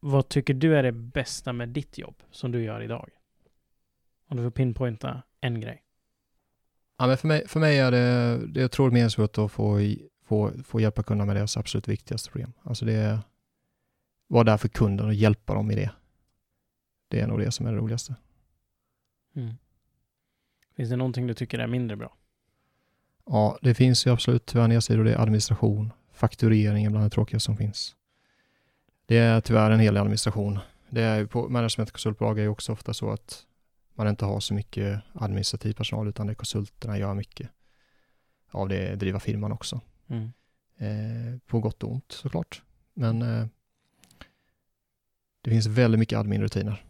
Vad tycker du är det bästa med ditt jobb som du gör idag? Om du får pinpointa en grej. Ja, men för, mig, för mig är det, det är otroligt meningsfullt att få, få, få hjälpa kunderna med deras absolut viktigaste problem. Alltså det är vara där för kunden och hjälpa dem i det. Det är nog det som är det roligaste. Mm. Finns det någonting du tycker är mindre bra? Ja, det finns ju absolut tyvärr nedsidor. Det är administration, fakturering är bland det tråkiga som finns. Det är tyvärr en hel del administration. Det är ju på managementkonsultbolag är ju också ofta så att man inte har så mycket administrativ personal utan det är konsulterna gör mycket av det, driva firman också. Mm. Eh, på gott och ont såklart. Men eh, det finns väldigt mycket admin-rutiner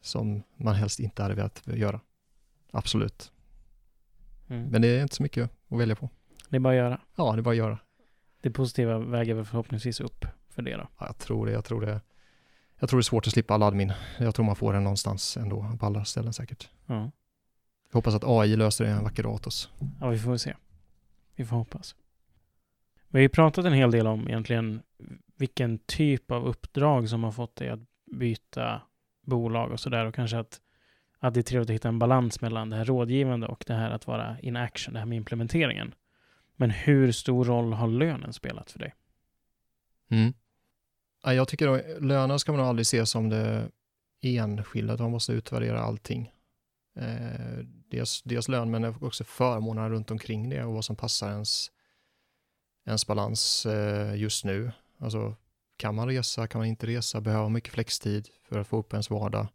som man helst inte hade velat göra. Absolut. Mm. Men det är inte så mycket att välja på. Det är bara att göra. Ja, det är bara att göra. Det positiva väger väl förhoppningsvis upp för det då. Ja, jag tror det. Jag tror det. Jag tror det är svårt att slippa all admin. Jag tror man får den någonstans ändå, på alla ställen säkert. Ja. Jag hoppas att AI löser det en vacker dag åt oss. ja, vi får se. Vi får hoppas. Vi har ju pratat en hel del om egentligen vilken typ av uppdrag som har fått dig att byta bolag och sådär och kanske att, att det är trevligt att hitta en balans mellan det här rådgivande och det här att vara in action, det här med implementeringen. Men hur stor roll har lönen spelat för dig? Mm. Ja, jag tycker att lönen ska man aldrig se som det enskilda, man måste utvärdera allting. Eh, dels, dels lön, men också förmånerna runt omkring det och vad som passar ens, ens balans eh, just nu. Alltså, kan man resa, kan man inte resa, behöver man mycket flextid för att få upp ens vardag.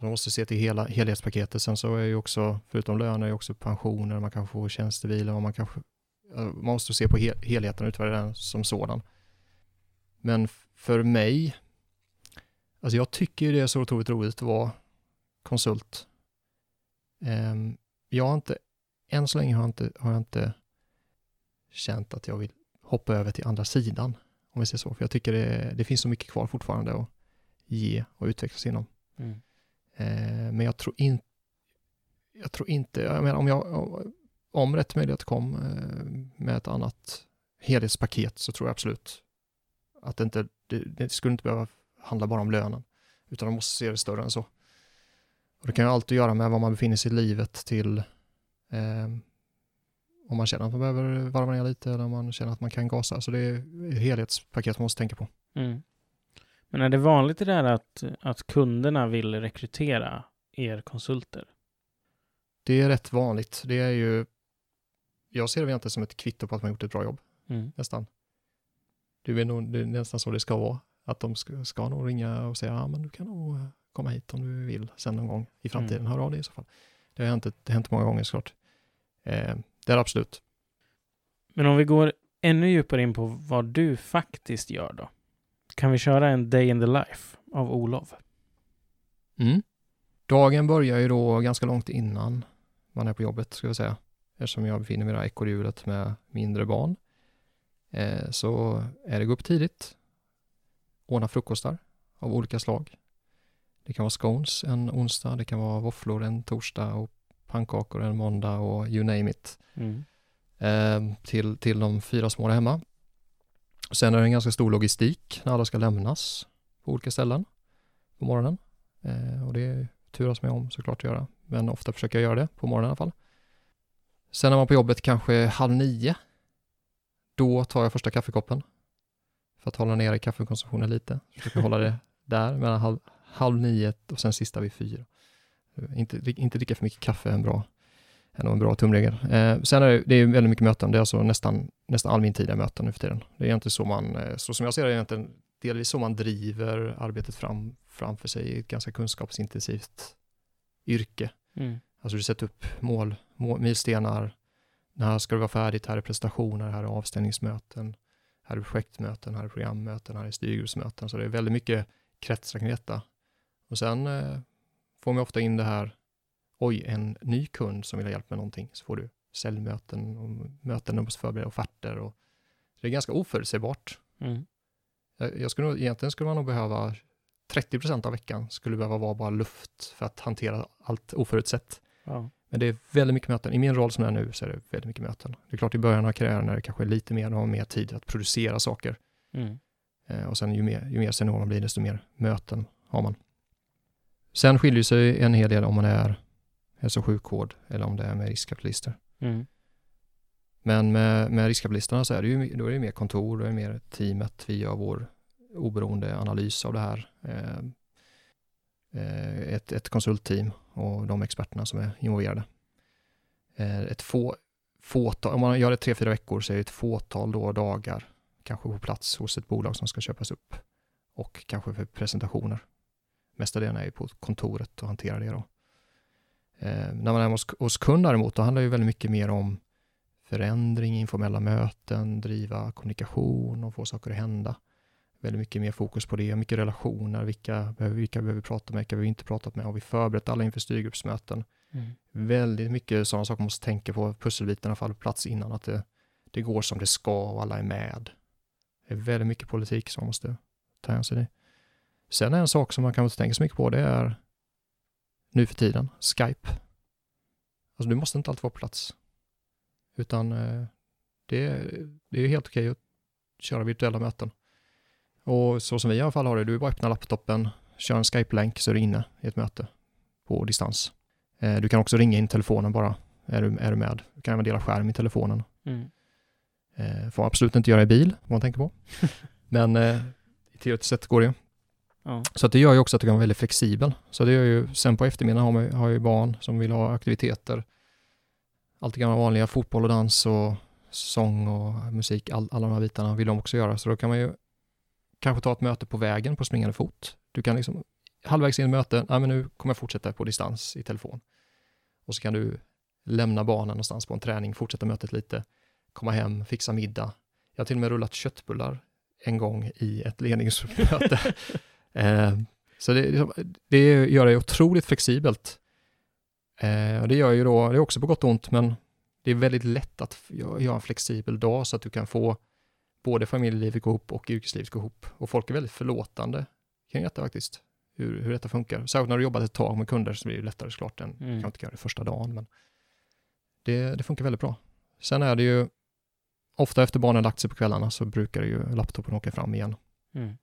Man måste se till hela helhetspaketet. Sen så är ju också, förutom löner, är också pensioner, man kan få tjänstebilar, och man kanske man måste se på hel, helheten och utvärdera den som sådan. Men för mig, alltså jag tycker ju det är så otroligt roligt att vara konsult. Ehm, jag har inte, än så länge har jag inte, har jag inte känt att jag vill hoppa över till andra sidan, om vi säger så. För jag tycker det, det finns så mycket kvar fortfarande att ge och utvecklas inom. Mm. Eh, men jag tror, in, jag tror inte, jag menar om, jag, om rätt möjlighet kom eh, med ett annat helhetspaket så tror jag absolut att det inte, det, det skulle inte behöva handla bara om lönen, utan man måste se det större än så. Och det kan ju alltid göra med var man befinner sig i livet till eh, om man känner att man behöver varva ner lite eller om man känner att man kan gasa. Så det är ett helhetspaket man måste tänka på. Mm. Men är det vanligt det där att, att kunderna vill rekrytera er konsulter? Det är rätt vanligt. Det är ju, jag ser det egentligen som ett kvitto på att man gjort ett bra jobb. Mm. nästan. Det är, nog, det är nästan så det ska vara. Att de ska, ska nog ringa och säga, ja men du kan nog eh, komma hit om du vill sen någon gång i framtiden. Mm. Hör av dig i så fall. Det har hänt, det har hänt många gånger såklart. Eh, det är det absolut. Men om vi går ännu djupare in på vad du faktiskt gör då? Kan vi köra en day in the life av Olof? Mm. Dagen börjar ju då ganska långt innan man är på jobbet, ska jag säga. Eftersom jag befinner mig i ekorrhjulet med mindre barn. Eh, så är det gå upp tidigt, ordna frukostar av olika slag. Det kan vara scones en onsdag, det kan vara våfflor en torsdag och pannkakor en måndag och you name it. Mm. Eh, till, till de fyra små där hemma. Sen är det en ganska stor logistik när alla ska lämnas på olika ställen på morgonen. Eh, och det turas mig om såklart att göra, men ofta försöker jag göra det på morgonen i alla fall. Sen är man på jobbet kanske halv nio. Då tar jag första kaffekoppen för att hålla nere kaffekonsumtionen lite. Försöker hålla det där mellan halv, halv nio och sen sista vid fyra. Eh, Inte, inte dricka för mycket kaffe är en bra, är en bra tumregel. Eh, sen är det, det är väldigt mycket möten. Det är alltså nästan, nästan all min tid är möten nu för tiden. Det är egentligen så man, eh, så som jag ser det, är egentligen delvis så man driver arbetet fram, framför sig i ett ganska kunskapsintensivt yrke. Mm. Alltså du sätter upp mål, mål milstenar, när ska det vara färdigt, här är presentationer, här är avstängningsmöten, här är projektmöten, här är programmöten, här är styrgruppsmöten. Så det är väldigt mycket kretsar kring detta. Och sen eh, får man ofta in det här, oj, en ny kund som vill ha hjälp med någonting, så får du säljmöten och möten och förbereda offerter. Och det är ganska oförutsägbart. Mm. Jag, jag skulle egentligen skulle man nog behöva 30 procent av veckan skulle behöva vara bara luft för att hantera allt oförutsett. Ja. Men det är väldigt mycket möten. I min roll som jag är nu så är det väldigt mycket möten. Det är klart i början av karriären är det kanske lite mer, har mer tid att producera saker. Mm. Eh, och sen ju mer, ju mer senior man blir, desto mer möten har man. Sen skiljer sig en hel del om man är hälso och sjukvård eller om det är med riskkapitalister. Mm. Men med, med riskkapitalisterna så är det ju, då är det mer kontor, då är det mer teamet, vi gör vår oberoende analys av det här. Eh, eh, ett, ett konsultteam och de experterna som är involverade. Eh, ett få, fåtal, om man gör det tre, fyra veckor så är det ett fåtal då dagar kanske på plats hos ett bolag som ska köpas upp och kanske för presentationer. Mesta delen är ju på kontoret och hanterar det då. Eh, när man är hos, hos kund däremot, då handlar det ju väldigt mycket mer om förändring, informella möten, driva kommunikation och få saker att hända. Väldigt mycket mer fokus på det, mycket relationer, vilka behöver, vilka behöver vi prata med, vilka behöver vi inte pratat med, har vi förberett alla inför styrgruppsmöten? Mm. Väldigt mycket sådana saker man måste tänka på, pusselbitarna faller på plats innan, att det, det går som det ska och alla är med. Det är väldigt mycket politik som man måste ta hänsyn i. Sen är en sak som man kan inte tänka så mycket på, det är nu för tiden, Skype. Alltså du måste inte alltid vara på plats. Utan eh, det, är- det är helt okej att köra virtuella möten. Och så som vi i alla fall har det, du bara öppnar laptopen, kör en Skype-länk så är du inne i ett möte på distans. Eh, Du kan också ringa in telefonen bara, är du, är du med. Du kan även dela skärm i telefonen. Mm. Eh, får absolut inte göra i bil, om man tänker på. Men i teoretiskt sett går det ju. Ja. Så att det gör ju också att du kan vara väldigt flexibel. Så det gör ju, sen på eftermiddagen har, man, har ju barn som vill ha aktiviteter. Allt det gamla vanliga, fotboll och dans och sång och musik, all, alla de här bitarna vill de också göra. Så då kan man ju kanske ta ett möte på vägen på springande fot. Du kan liksom halvvägs in i mötet, nej men nu kommer jag fortsätta på distans i telefon. Och så kan du lämna barnen någonstans på en träning, fortsätta mötet lite, komma hem, fixa middag. Jag har till och med rullat köttbullar en gång i ett ledningsmöte. eh, så det, det gör det otroligt flexibelt. Eh, och det gör ju då, det är också på gott och ont, men det är väldigt lätt att göra en flexibel dag så att du kan få både familjelivet gå ihop och yrkeslivet gå ihop. Och folk är väldigt förlåtande kring detta faktiskt, hur, hur detta funkar. Särskilt när du jobbat ett tag med kunder så blir det lättare såklart än, Mm. kan inte göra det första dagen, men det, det funkar väldigt bra. Sen är det ju, ofta efter barnen lagt sig på kvällarna så brukar ju laptopen åka fram igen. Mm.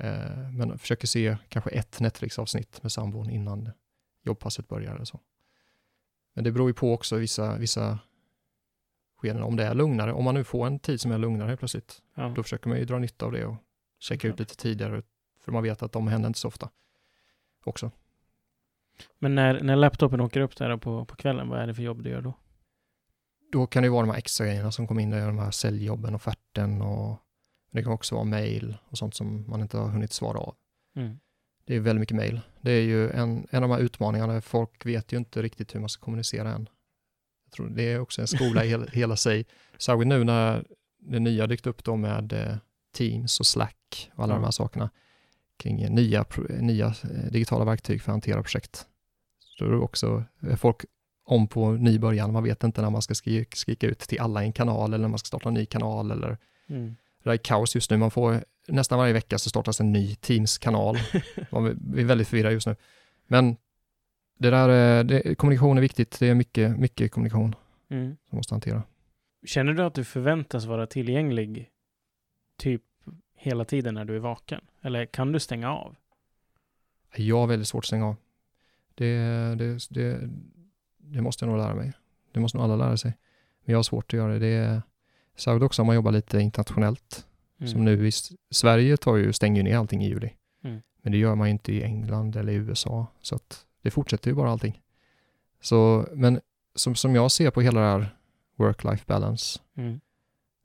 Eh, men försöker se kanske ett Netflix-avsnitt med sambon innan jobbpasset börjar eller så. Men det beror ju på också vissa, vissa skeden om det är lugnare. Om man nu får en tid som är lugnare plötsligt, Ja. då försöker man ju dra nytta av det och checka ut lite tidigare, för man vet att de händer inte så ofta också. Men när, när laptopen åker upp där på, på kvällen, vad är det för jobb du gör då? Då kan det ju vara de här extra grejerna som kommer in, där, de här säljjobben, offerten och det kan också vara mail och sånt som man inte har hunnit svara av. Mm. Det är väldigt mycket mail. Det är ju en, en av de här utmaningarna. Folk vet ju inte riktigt hur man ska kommunicera än. Jag tror det är också en skola i hela, hela sig. Särskilt nu när det nya dykt upp då med eh, Teams och Slack och alla Ja. de här sakerna kring eh, nya, pro- nya eh, digitala verktyg för att hantera projekt. Så då är det också är folk om på ny början. Man vet inte när man ska skri- skrika ut till alla i en kanal eller när man ska starta en ny kanal eller Mm. Det är kaos just nu. Man får nästan varje vecka så startas en ny Teams-kanal. Man blir väldigt förvirrad just nu. Men det där, är- det, kommunikation är viktigt. Det är mycket, mycket kommunikation Mm. som måste hantera. Känner du att du förväntas vara tillgänglig typ hela tiden när du är vaken? Eller kan du stänga av? Jag har väldigt svårt att stänga av. Det, det, det, det måste jag nog lära mig. Det måste nog alla lära sig. Men jag har svårt att göra det. det är, särskilt också om man jobbar lite internationellt. Mm. Som nu i Sverige tar ju, stänger ner allting i juli. Mm. Men det gör man ju inte i England eller i USA. Så att det fortsätter ju bara allting. Så, men som, som jag ser på hela det här work-life balance, Mm.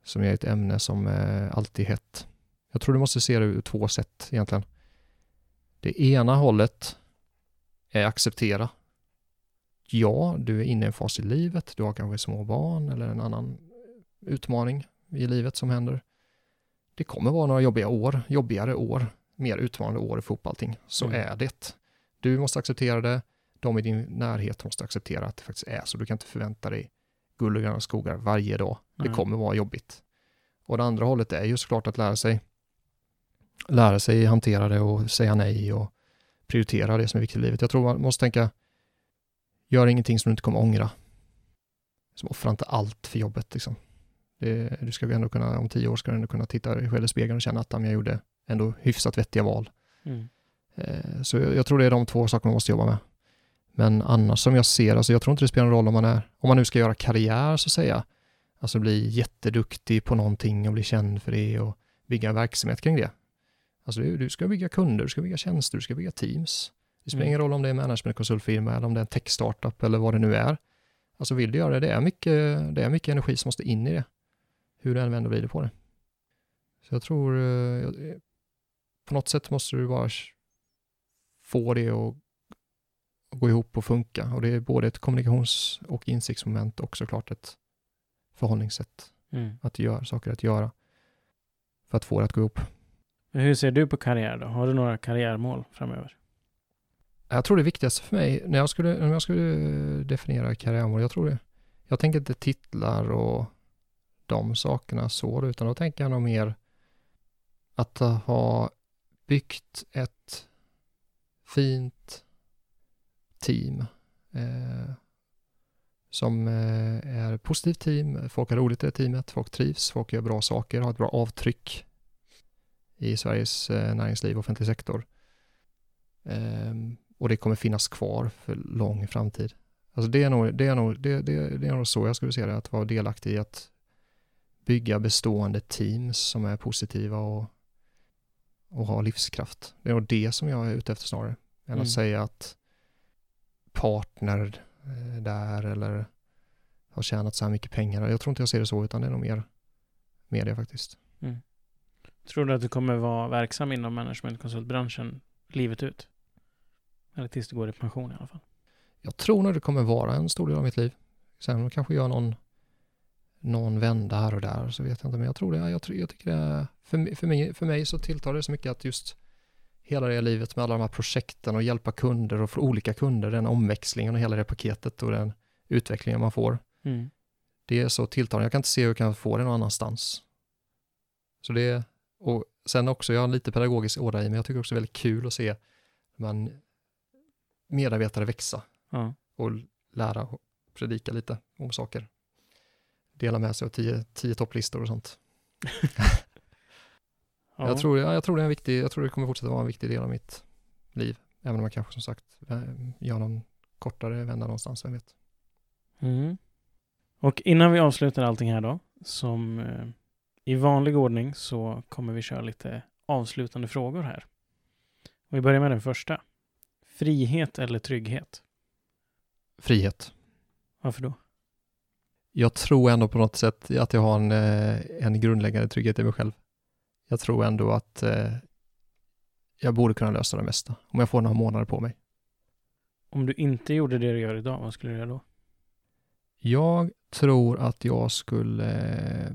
som är ett ämne som är alltid hett. Jag tror du måste se det ur två sätt egentligen. Det ena hållet är acceptera. Ja, du är inne i en fas i livet, du har kanske små barn eller en annan utmaning i livet som händer. Det kommer vara några jobbiga år, jobbigare år. mer utmanande år i fotboll allting, så Mm. är det. Du måste acceptera det, de i din närhet måste acceptera att det faktiskt är så. Du kan inte förvänta dig guld och gröna skogar varje dag. Det Nej. kommer vara jobbigt. Och det andra hållet är ju såklart att lära sig lära sig hantera det och säga nej och prioritera det som är viktigt i livet. Jag tror man måste tänka, gör ingenting som du inte kommer ångra. Som offra inte allt för jobbet. Liksom. Det, du ska ändå kunna, om tio år ska du ändå kunna titta dig själv i spegeln och känna att "Ja, men jag gjorde ändå hyfsat vettiga val. Mm. Eh, Så jag, jag tror det är de två saker man måste jobba med. Men annars som jag ser, alltså jag tror inte det spelar någon roll om man är, om man nu ska göra karriär så att säga, alltså bli jätteduktig på någonting och bli känd för det och bygga en verksamhet kring det. Alltså du, du ska bygga kunder, du ska bygga tjänster, du ska bygga teams. Det spelar Mm. ingen roll om det är managementkonsultfirma eller om det är en tech-startup eller vad det nu är. Alltså vill du göra det, det är mycket, det är mycket energi som måste in i det. Hur du än vänder och vrider på det. Så jag tror, eh, jag- på något sätt måste du bara få det att att gå ihop och funka. Och det är både ett kommunikations och insiktsmoment och såklart ett förhållningssätt. Mm. Att göra saker att göra. För att få det att gå ihop. Men Hur ser du på karriär då? Har du några karriärmål framöver? Jag tror det viktigaste för mig, när jag skulle, när jag skulle definiera karriärmål, jag tror det, jag tänker inte titlar och de sakerna så, utan då tänker jag nog mer att ha byggt ett fint team eh, som eh, är positivt team, folk har roligt i det teamet, folk trivs, folk gör bra saker, har ett bra avtryck i Sveriges eh, näringsliv och offentlig sektor. Ehm, och det kommer finnas kvar för lång framtid. Alltså det är nog, det är nog, det, det, det är nog så jag skulle se det, att vara delaktig i att bygga bestående teams som är positiva och, och har livskraft. Det är nog det som jag är ute efter snarare, än Mm. att säga att partner eh, där eller har tjänat så här mycket pengar. Jag tror inte jag ser det så, utan det är nog mer, det faktiskt. Tror du att du kommer vara verksam inom managementkonsultbranschen livet ut? Eller tills du går i pension i alla fall? Jag tror nog det kommer vara en stor del av mitt liv. Sen kanske jag någon, någon vända här och där, så vet jag inte. Men jag tror det. Jag, tror, jag tycker det för, för, mig, för mig så tilltar det så mycket att just hela det livet med alla de här projekten och hjälpa kunder och få olika kunder, den omväxlingen och hela det paketet och den utvecklingen man får. Mm. Det är så tilltalande. Jag kan inte se hur jag kan få det någon annanstans. Så det, och sen också, jag har lite pedagogisk ådra i mig. Jag tycker också det är väldigt kul att se man medarbetare växa Ja. och lära och predika lite om saker. Dela med sig av tio, tio topplistor och sånt. Ja. Jag, tror, ja, jag tror det är en viktig, jag tror det kommer fortsätta vara en viktig del av mitt liv. Även om jag kanske som sagt eh, gör någon kortare vända någonstans, vem vet. Mm. Och innan vi avslutar allting här då, som eh, i vanlig ordning så kommer vi köra lite avslutande frågor här. Och vi börjar med den första. Frihet eller trygghet? Frihet. Varför då? Jag tror ändå på något sätt att jag har en, eh, en grundläggande trygghet i mig själv. Jag tror ändå att eh, jag borde kunna lösa det mesta om jag får några månader på mig. Om du inte gjorde det du gör idag, vad skulle du göra då? Jag tror att jag skulle eh,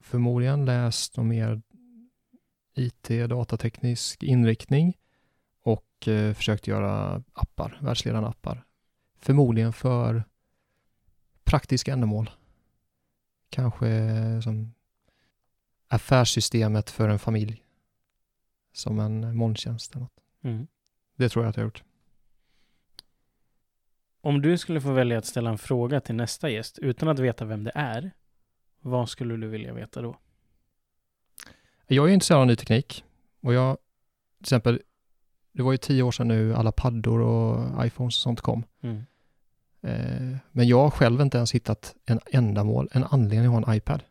förmodligen läst någon mer IT, datateknisk inriktning och eh, försökt göra appar, världsledande appar. Förmodligen för praktiska ändamål. Kanske eh, som affärssystemet för en familj. Som en molntjänst eller något. Mm. Det tror jag att jag har gjort. Om du skulle få välja att ställa en fråga till nästa gäst utan att veta vem det är, vad skulle du vilja veta då? Jag är intresserad av ny teknik och jag, till exempel, det var ju tio år sedan nu alla paddor och iPhones och sånt kom. Mm. Eh, men jag har själv inte ens hittat en ändamål, en anledning att ha en iPad.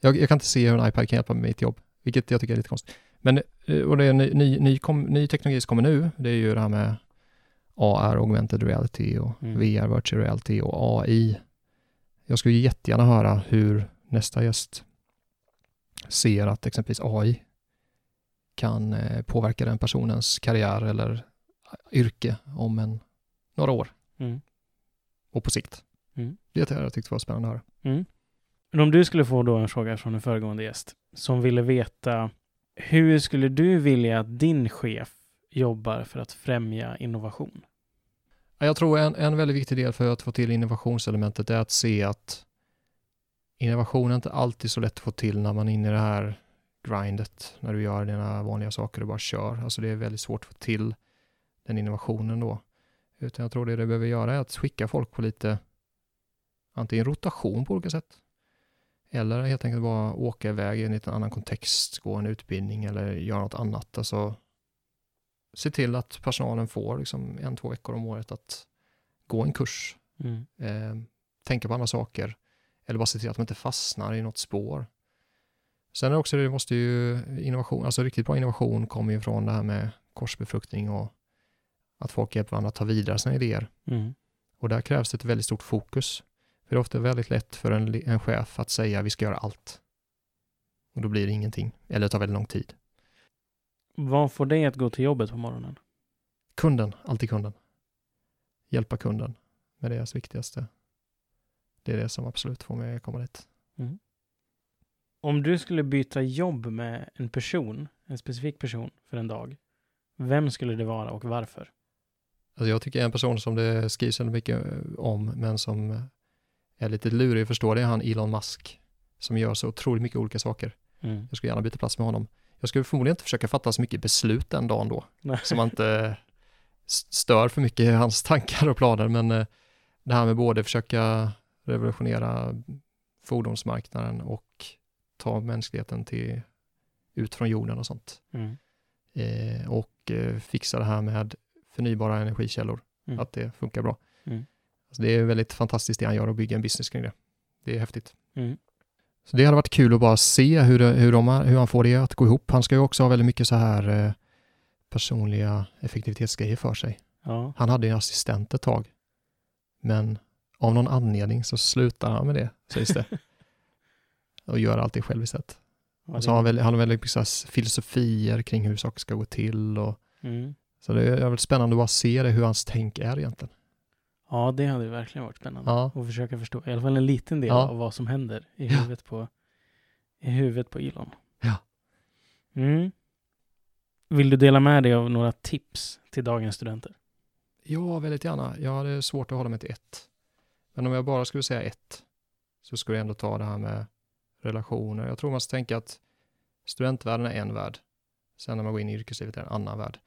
Jag, jag kan inte se hur en iPad kan hjälpa mig med mitt jobb, vilket jag tycker är lite konstigt. Men, eh, och det är ny, ny, ny, kom, ny teknologi som kommer nu, det är ju det här med AR, augmented reality och Mm. VR, virtual reality och AI. Jag skulle jättegärna höra hur nästa gäst ser att exempelvis AI kan eh, påverka den personens karriär eller yrke om en, några år Mm. och på sikt. Mm. Det har jag tyckt var spännande att höra. Mm. Men om du skulle få då en fråga från en föregående gäst som ville veta Hur skulle du vilja att din chef jobbar för att främja innovation? Ja, Jag tror en, en väldigt viktig del för att få till innovationselementet är att se att innovation är inte alltid så lätt att få till när man är inne i det här grindet, när du gör dina vanliga saker och bara kör. Alltså det är väldigt svårt att få till den innovationen då. Utan jag tror det du behöver göra är att skicka folk på lite antingen rotation på olika sätt eller helt enkelt bara åka iväg i en lite annan kontext, gå en utbildning eller göra något annat. Alltså se till att personalen får liksom en, två veckor om året att gå en kurs, Mm. eh, tänka på andra saker eller bara se till att de inte fastnar i något spår. Sen är det också, det måste ju innovation, alltså riktigt bra innovation kommer ju från det här med korsbefruktning och att folk hjälper varandra att ta vidare sina idéer. Mm. Och där krävs ett väldigt stort fokus. För det är ofta väldigt lätt för en, en chef att säga vi ska göra allt. Och då blir det ingenting, eller det tar väldigt lång tid. Vad får dig att gå till jobbet på morgonen? Kunden, alltid kunden. Hjälpa kunden med deras viktigaste. Det är det som absolut får mig att komma dit. Om du skulle byta jobb med en person, en specifik person för en dag, vem skulle det vara och varför? Alltså jag tycker en person som det skrivs väldigt mycket eh, om, men som är lite lurig att förstå, det är han Elon Musk, som gör så otroligt mycket olika saker. Mm. Jag skulle gärna byta plats med honom. Jag skulle förmodligen inte försöka fatta så mycket beslut den dagen då, Nej. så man inte s- stör för mycket i hans tankar och planer, men eh, det här med både försöka revolutionera fordonsmarknaden och ta mänskligheten till, ut från jorden och sånt. Mm. Eh, och eh, fixa det här med förnybara energikällor, Mm. att det funkar bra. Mm. Alltså det är väldigt fantastiskt det han gör och bygga en business kring det. Det är häftigt. Mm. Så det hade varit kul att bara se hur, det, hur, de, hur han får det att gå ihop. Han ska ju också ha väldigt mycket så här eh, personliga effektivitetsgrejer för sig. Ja. Han hade en assistent ett tag, men av någon anledning så slutar han med det, sägs det. och gör allting själv istället. Ja, Och så har han, väldigt, han har väldigt mycket så här filosofier kring hur saker ska gå till. Och, Mm. Så det är väldigt spännande att bara se det, hur hans tänk är egentligen. ja, det hade verkligen varit spännande. Ja. Och försöka förstå i alla fall en liten del Ja. av vad som händer i huvudet på, i huvudet på Elon. Ja. Mm. Vill du dela med dig av några tips till dagens studenter? Ja, väldigt gärna. Jag hade svårt att hålla mig till ett. Men om jag bara skulle säga ett så skulle jag ändå ta det här med relationer. Jag tror man ska tänka att studentvärlden är en värld. Sen när man går in i yrkeslivet är det en annan värld.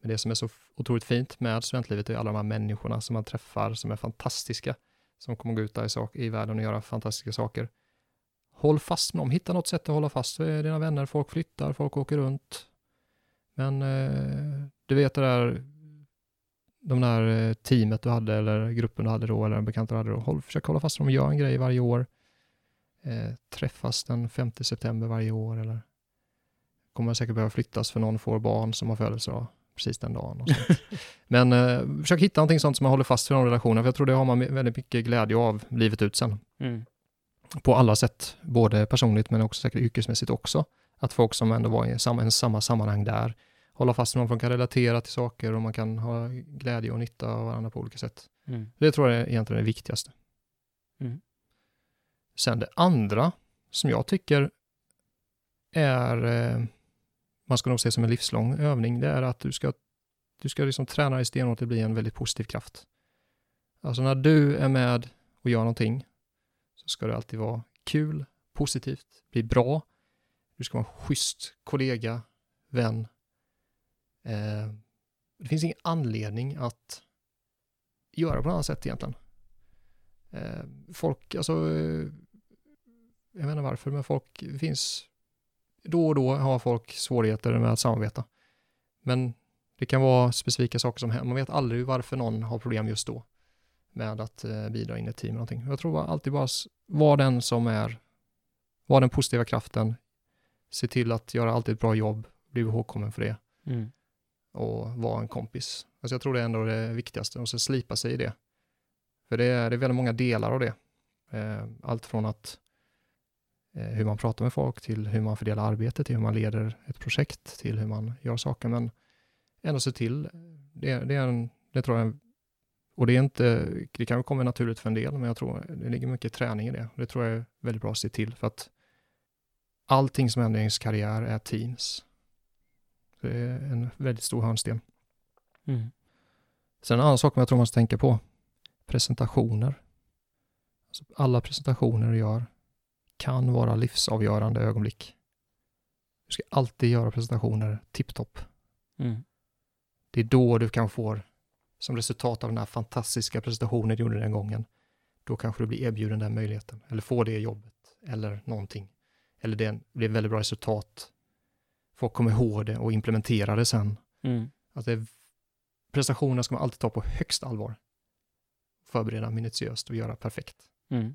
Men det som är så otroligt fint med studentlivet är alla de här människorna som man träffar som är fantastiska. Som kommer gå ut där i, sak- i världen och göra fantastiska saker. Håll fast med dem, hitta något sätt att hålla fast vid dina vänner. Folk flyttar, folk åker runt. Men eh, du vet det där de där eh, teamet du hade eller gruppen du hade då eller bekanta du hade då, håll, försök hålla fast vid dem och gör en grej varje år. Eh, träffas den 5 september varje år eller kommer säkert behöva flyttas för någon får barn som har födelsedag precis den dagen. Men eh, försök hitta någonting sånt som man håller fast vid de relationerna, för jag tror det har man väldigt mycket glädje av livet ut sen. Mm. På alla sätt, både personligt men också säkert yrkesmässigt också. Att folk som ändå var i samma, en samma sammanhang där, hålla fast vid någon som kan relatera till saker och man kan ha glädje och nytta av varandra på olika sätt. Mm. Det tror jag är egentligen det viktigaste. Mm. Sen det andra som jag tycker är, eh, man ska nog se som en livslång övning, det är att du ska, du ska liksom träna dig stenhårt att bli en väldigt positiv kraft. Alltså när du är med och gör någonting så ska det alltid vara kul, positivt, bli bra. Du ska vara en schysst kollega, vän. Eh, det finns ingen anledning att göra på något annat sätt egentligen. Eh, folk, alltså, eh, jag vet inte varför, men folk det finns, då och då har folk svårigheter med att samarbeta. Men det kan vara specifika saker som händer, man vet aldrig varför någon har problem just då med att eh, bidra in i ett team eller någonting. Jag tror alltid bara var den som är, var den positiva kraften, se till att göra alltid ett bra jobb, bli ihågkommen för det Mm. och vara en kompis. Alltså jag tror det är ändå det viktigaste och så slipa sig i det. För det är, det är väldigt många delar av det. Eh, allt från att hur man pratar med folk till hur man fördelar arbetet, till hur man leder ett projekt, till hur man gör saker. Men ändå se till, det, det är en, det tror jag, och det är inte, det kan komma naturligt för en del, men jag tror det ligger mycket träning i det. Det tror jag är väldigt bra att se till för att allting som händer i ens karriär är teams. Det är en väldigt stor hörnsten. Mm. Sen en annan sak som jag tror man ska tänka på. Presentationer. Alltså alla presentationer du gör kan vara livsavgörande ögonblick. Du ska alltid göra presentationer tipptopp. Mm. Det är då du kan få, som resultat av den här fantastiska presentationen du gjorde den gången, då kanske du blir erbjuden den möjligheten, eller får det jobbet, eller någonting. Eller det blir väldigt bra resultat. Folk kommer ihåg det och implementera det sen. Mm. Att det, prestationerna ska man alltid ta på högst allvar. Förbereda minutiöst och göra perfekt. Mm.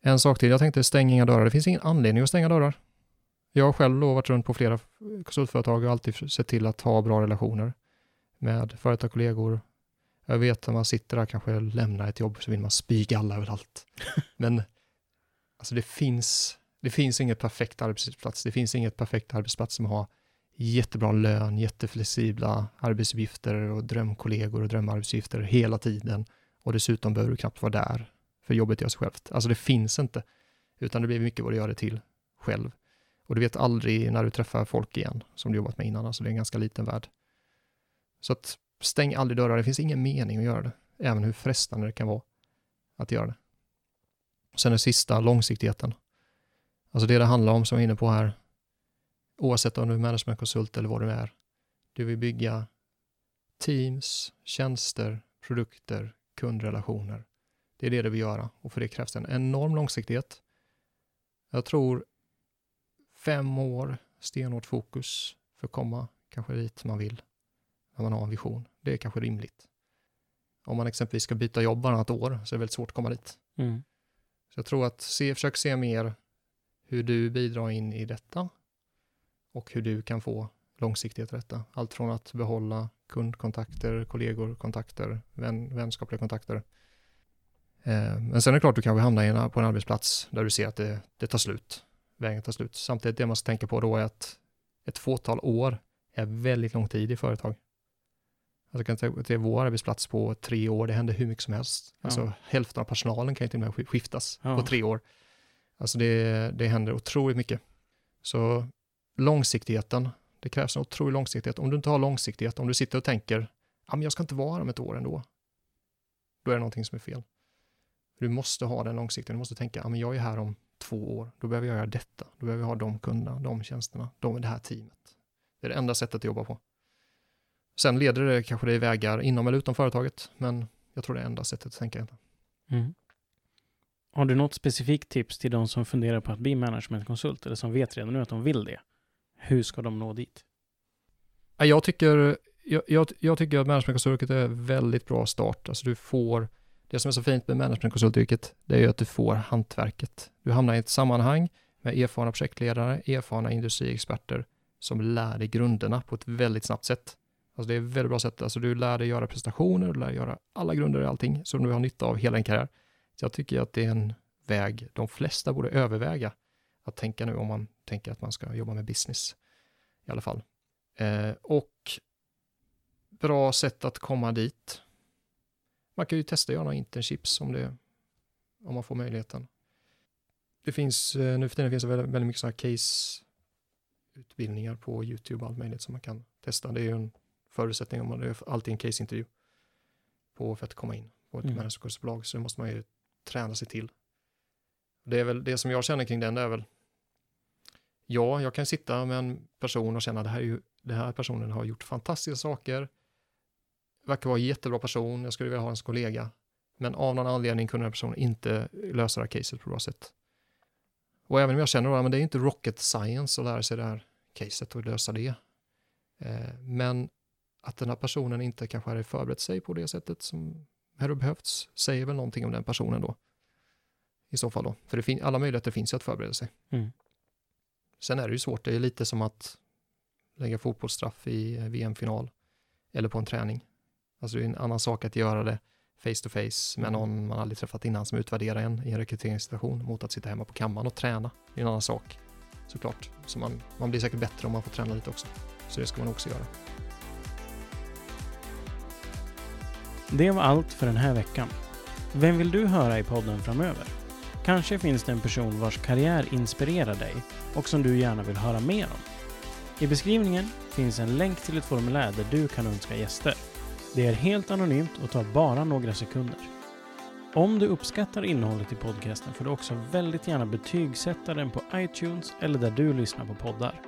En sak till, jag tänkte stäng inga dörrar. Det finns ingen anledning att stänga dörrar. Jag har själv varit runt på flera konsultföretag och alltid sett till att ha bra relationer med företag, kollegor. Jag vet att man sitter där kanske lämnar ett jobb så vill man spyga alla överallt. Men alltså det finns, det finns inget perfekt arbetsplats. Det finns inget perfekt arbetsplats som har jättebra lön, jätteflexibla arbetsuppgifter och drömkollegor och drömarbetsuppgifter hela tiden. Och dessutom behöver du knappt vara där, för jobbet gör sig självt. Alltså det finns inte, utan det blir mycket vad du gör det till själv. Och du vet aldrig när du träffar folk igen som du jobbat med innan, alltså det är en ganska liten värld. Så att stäng aldrig dörrar, det finns ingen mening att göra det, även hur frestande det kan vara att göra det. Sen den sista, långsiktigheten. Alltså det det handlar om, som jag är inne på här, oavsett om du är managementkonsult eller vad du är, du vill bygga teams, tjänster, produkter, kundrelationer. Det är det du vill göra och för det krävs en enorm långsiktighet. Jag tror fem år stenhårt fokus för att komma kanske dit man vill när man har en vision. Det är kanske rimligt. Om man exempelvis ska byta jobb varannat år så är det väldigt svårt att komma dit. Mm. Så jag tror att se, försök se mer hur du bidrar in i detta och hur du kan få långsiktighet i detta. Allt från att behålla kundkontakter, kollegor, kontakter, vän, vänskapliga kontakter. Eh, men sen är det klart du kanske hamnar på en arbetsplats där du ser att det, det tar slut. Vägen tar slut. Samtidigt det man ska tänka på då är att ett fåtal år är väldigt lång tid i företag. Alltså kan tänka till vår arbetsplats på tre år, det händer hur mycket som helst. Ja. Alltså hälften av personalen kan ju till och med skiftas Ja. på tre år. Alltså det, det händer otroligt mycket. Så långsiktigheten, det krävs en otrolig långsiktighet. Om du inte har långsiktighet, om du sitter och tänker, ja men jag ska inte vara här om ett år ändå, då är det någonting som är fel. Du måste ha den långsiktigheten, du måste tänka, ja men jag är här om två år, då behöver jag göra detta, då behöver jag ha de kunderna, de tjänsterna, de, det här teamet. Det är det enda sättet att jobba på. Sen leder det kanske dig vägar inom eller utom företaget, men jag tror det är enda sättet att tänka. Mm. Har du något specifikt tips till de som funderar på att bli managementkonsult eller som vet redan nu att de vill det? Hur ska de nå dit? Ja, Jag tycker, jag, jag, jag tycker att managementkonsultyrket är en väldigt bra start. Alltså du får, det som är så fint med managementkonsultyrket, det är ju att du får hantverket. Du hamnar i ett sammanhang med erfarna projektledare, erfarna industriexperter som lär dig grunderna på ett väldigt snabbt sätt. Alltså det är ett väldigt bra sätt. Alltså du lär dig göra prestationer, du lär dig göra alla grunder i allting som du har nytta av hela din karriär. Så jag tycker att det är en väg de flesta borde överväga att tänka nu om man tänker att man ska jobba med business i alla fall. Eh, och bra sätt att komma dit. Man kan ju testa att göra några internships om, det, om man får möjligheten. Det finns, eh, nu för tiden finns det väldigt, väldigt mycket sådana här case-utbildningar på YouTube och allt möjligt som man kan testa. Det är ju en förutsättning om man, det är alltid en case-intervju på för att komma in på ett Mm. managerkursbolag, så det måste man ju träna sig till. Det är väl det som jag känner kring den, det är väl Ja, jag kan sitta med en person och känna det här, är ju, den här personen har gjort fantastiska saker, verkar vara en jättebra person, jag skulle vilja ha en kollega, men av någon anledning kunde den personen inte lösa det här caset på bra sätt. Och även om jag känner att det är inte rocket science att lära sig det här caset och lösa det, eh, men att den här personen inte kanske hade förberett sig på det sättet som hade behövts, säger väl någonting om den personen då. I så fall då, för det fin- alla möjligheter finns ju att förbereda sig. Mm. Sen är det ju svårt, det är lite som att lägga fotbollsstraff i eh, VM-final eller på en träning. Alltså det är en annan sak att göra det face to face med Mm. någon man aldrig träffat innan som utvärderar en i en rekryteringssituation mot att sitta hemma på kammaren och träna. Det är en annan sak såklart. Så man, man blir säkert bättre om man får träna lite också. Så det ska man också göra. Det var allt för den här veckan. Vem vill du höra i podden framöver? Kanske finns det en person vars karriär inspirerar dig och som du gärna vill höra mer om. I beskrivningen finns en länk till ett formulär där du kan önska gäster. Det är helt anonymt och tar bara några sekunder. Om du uppskattar innehållet i podcasten får du också väldigt gärna betygsätta den på iTunes eller där du lyssnar på poddar.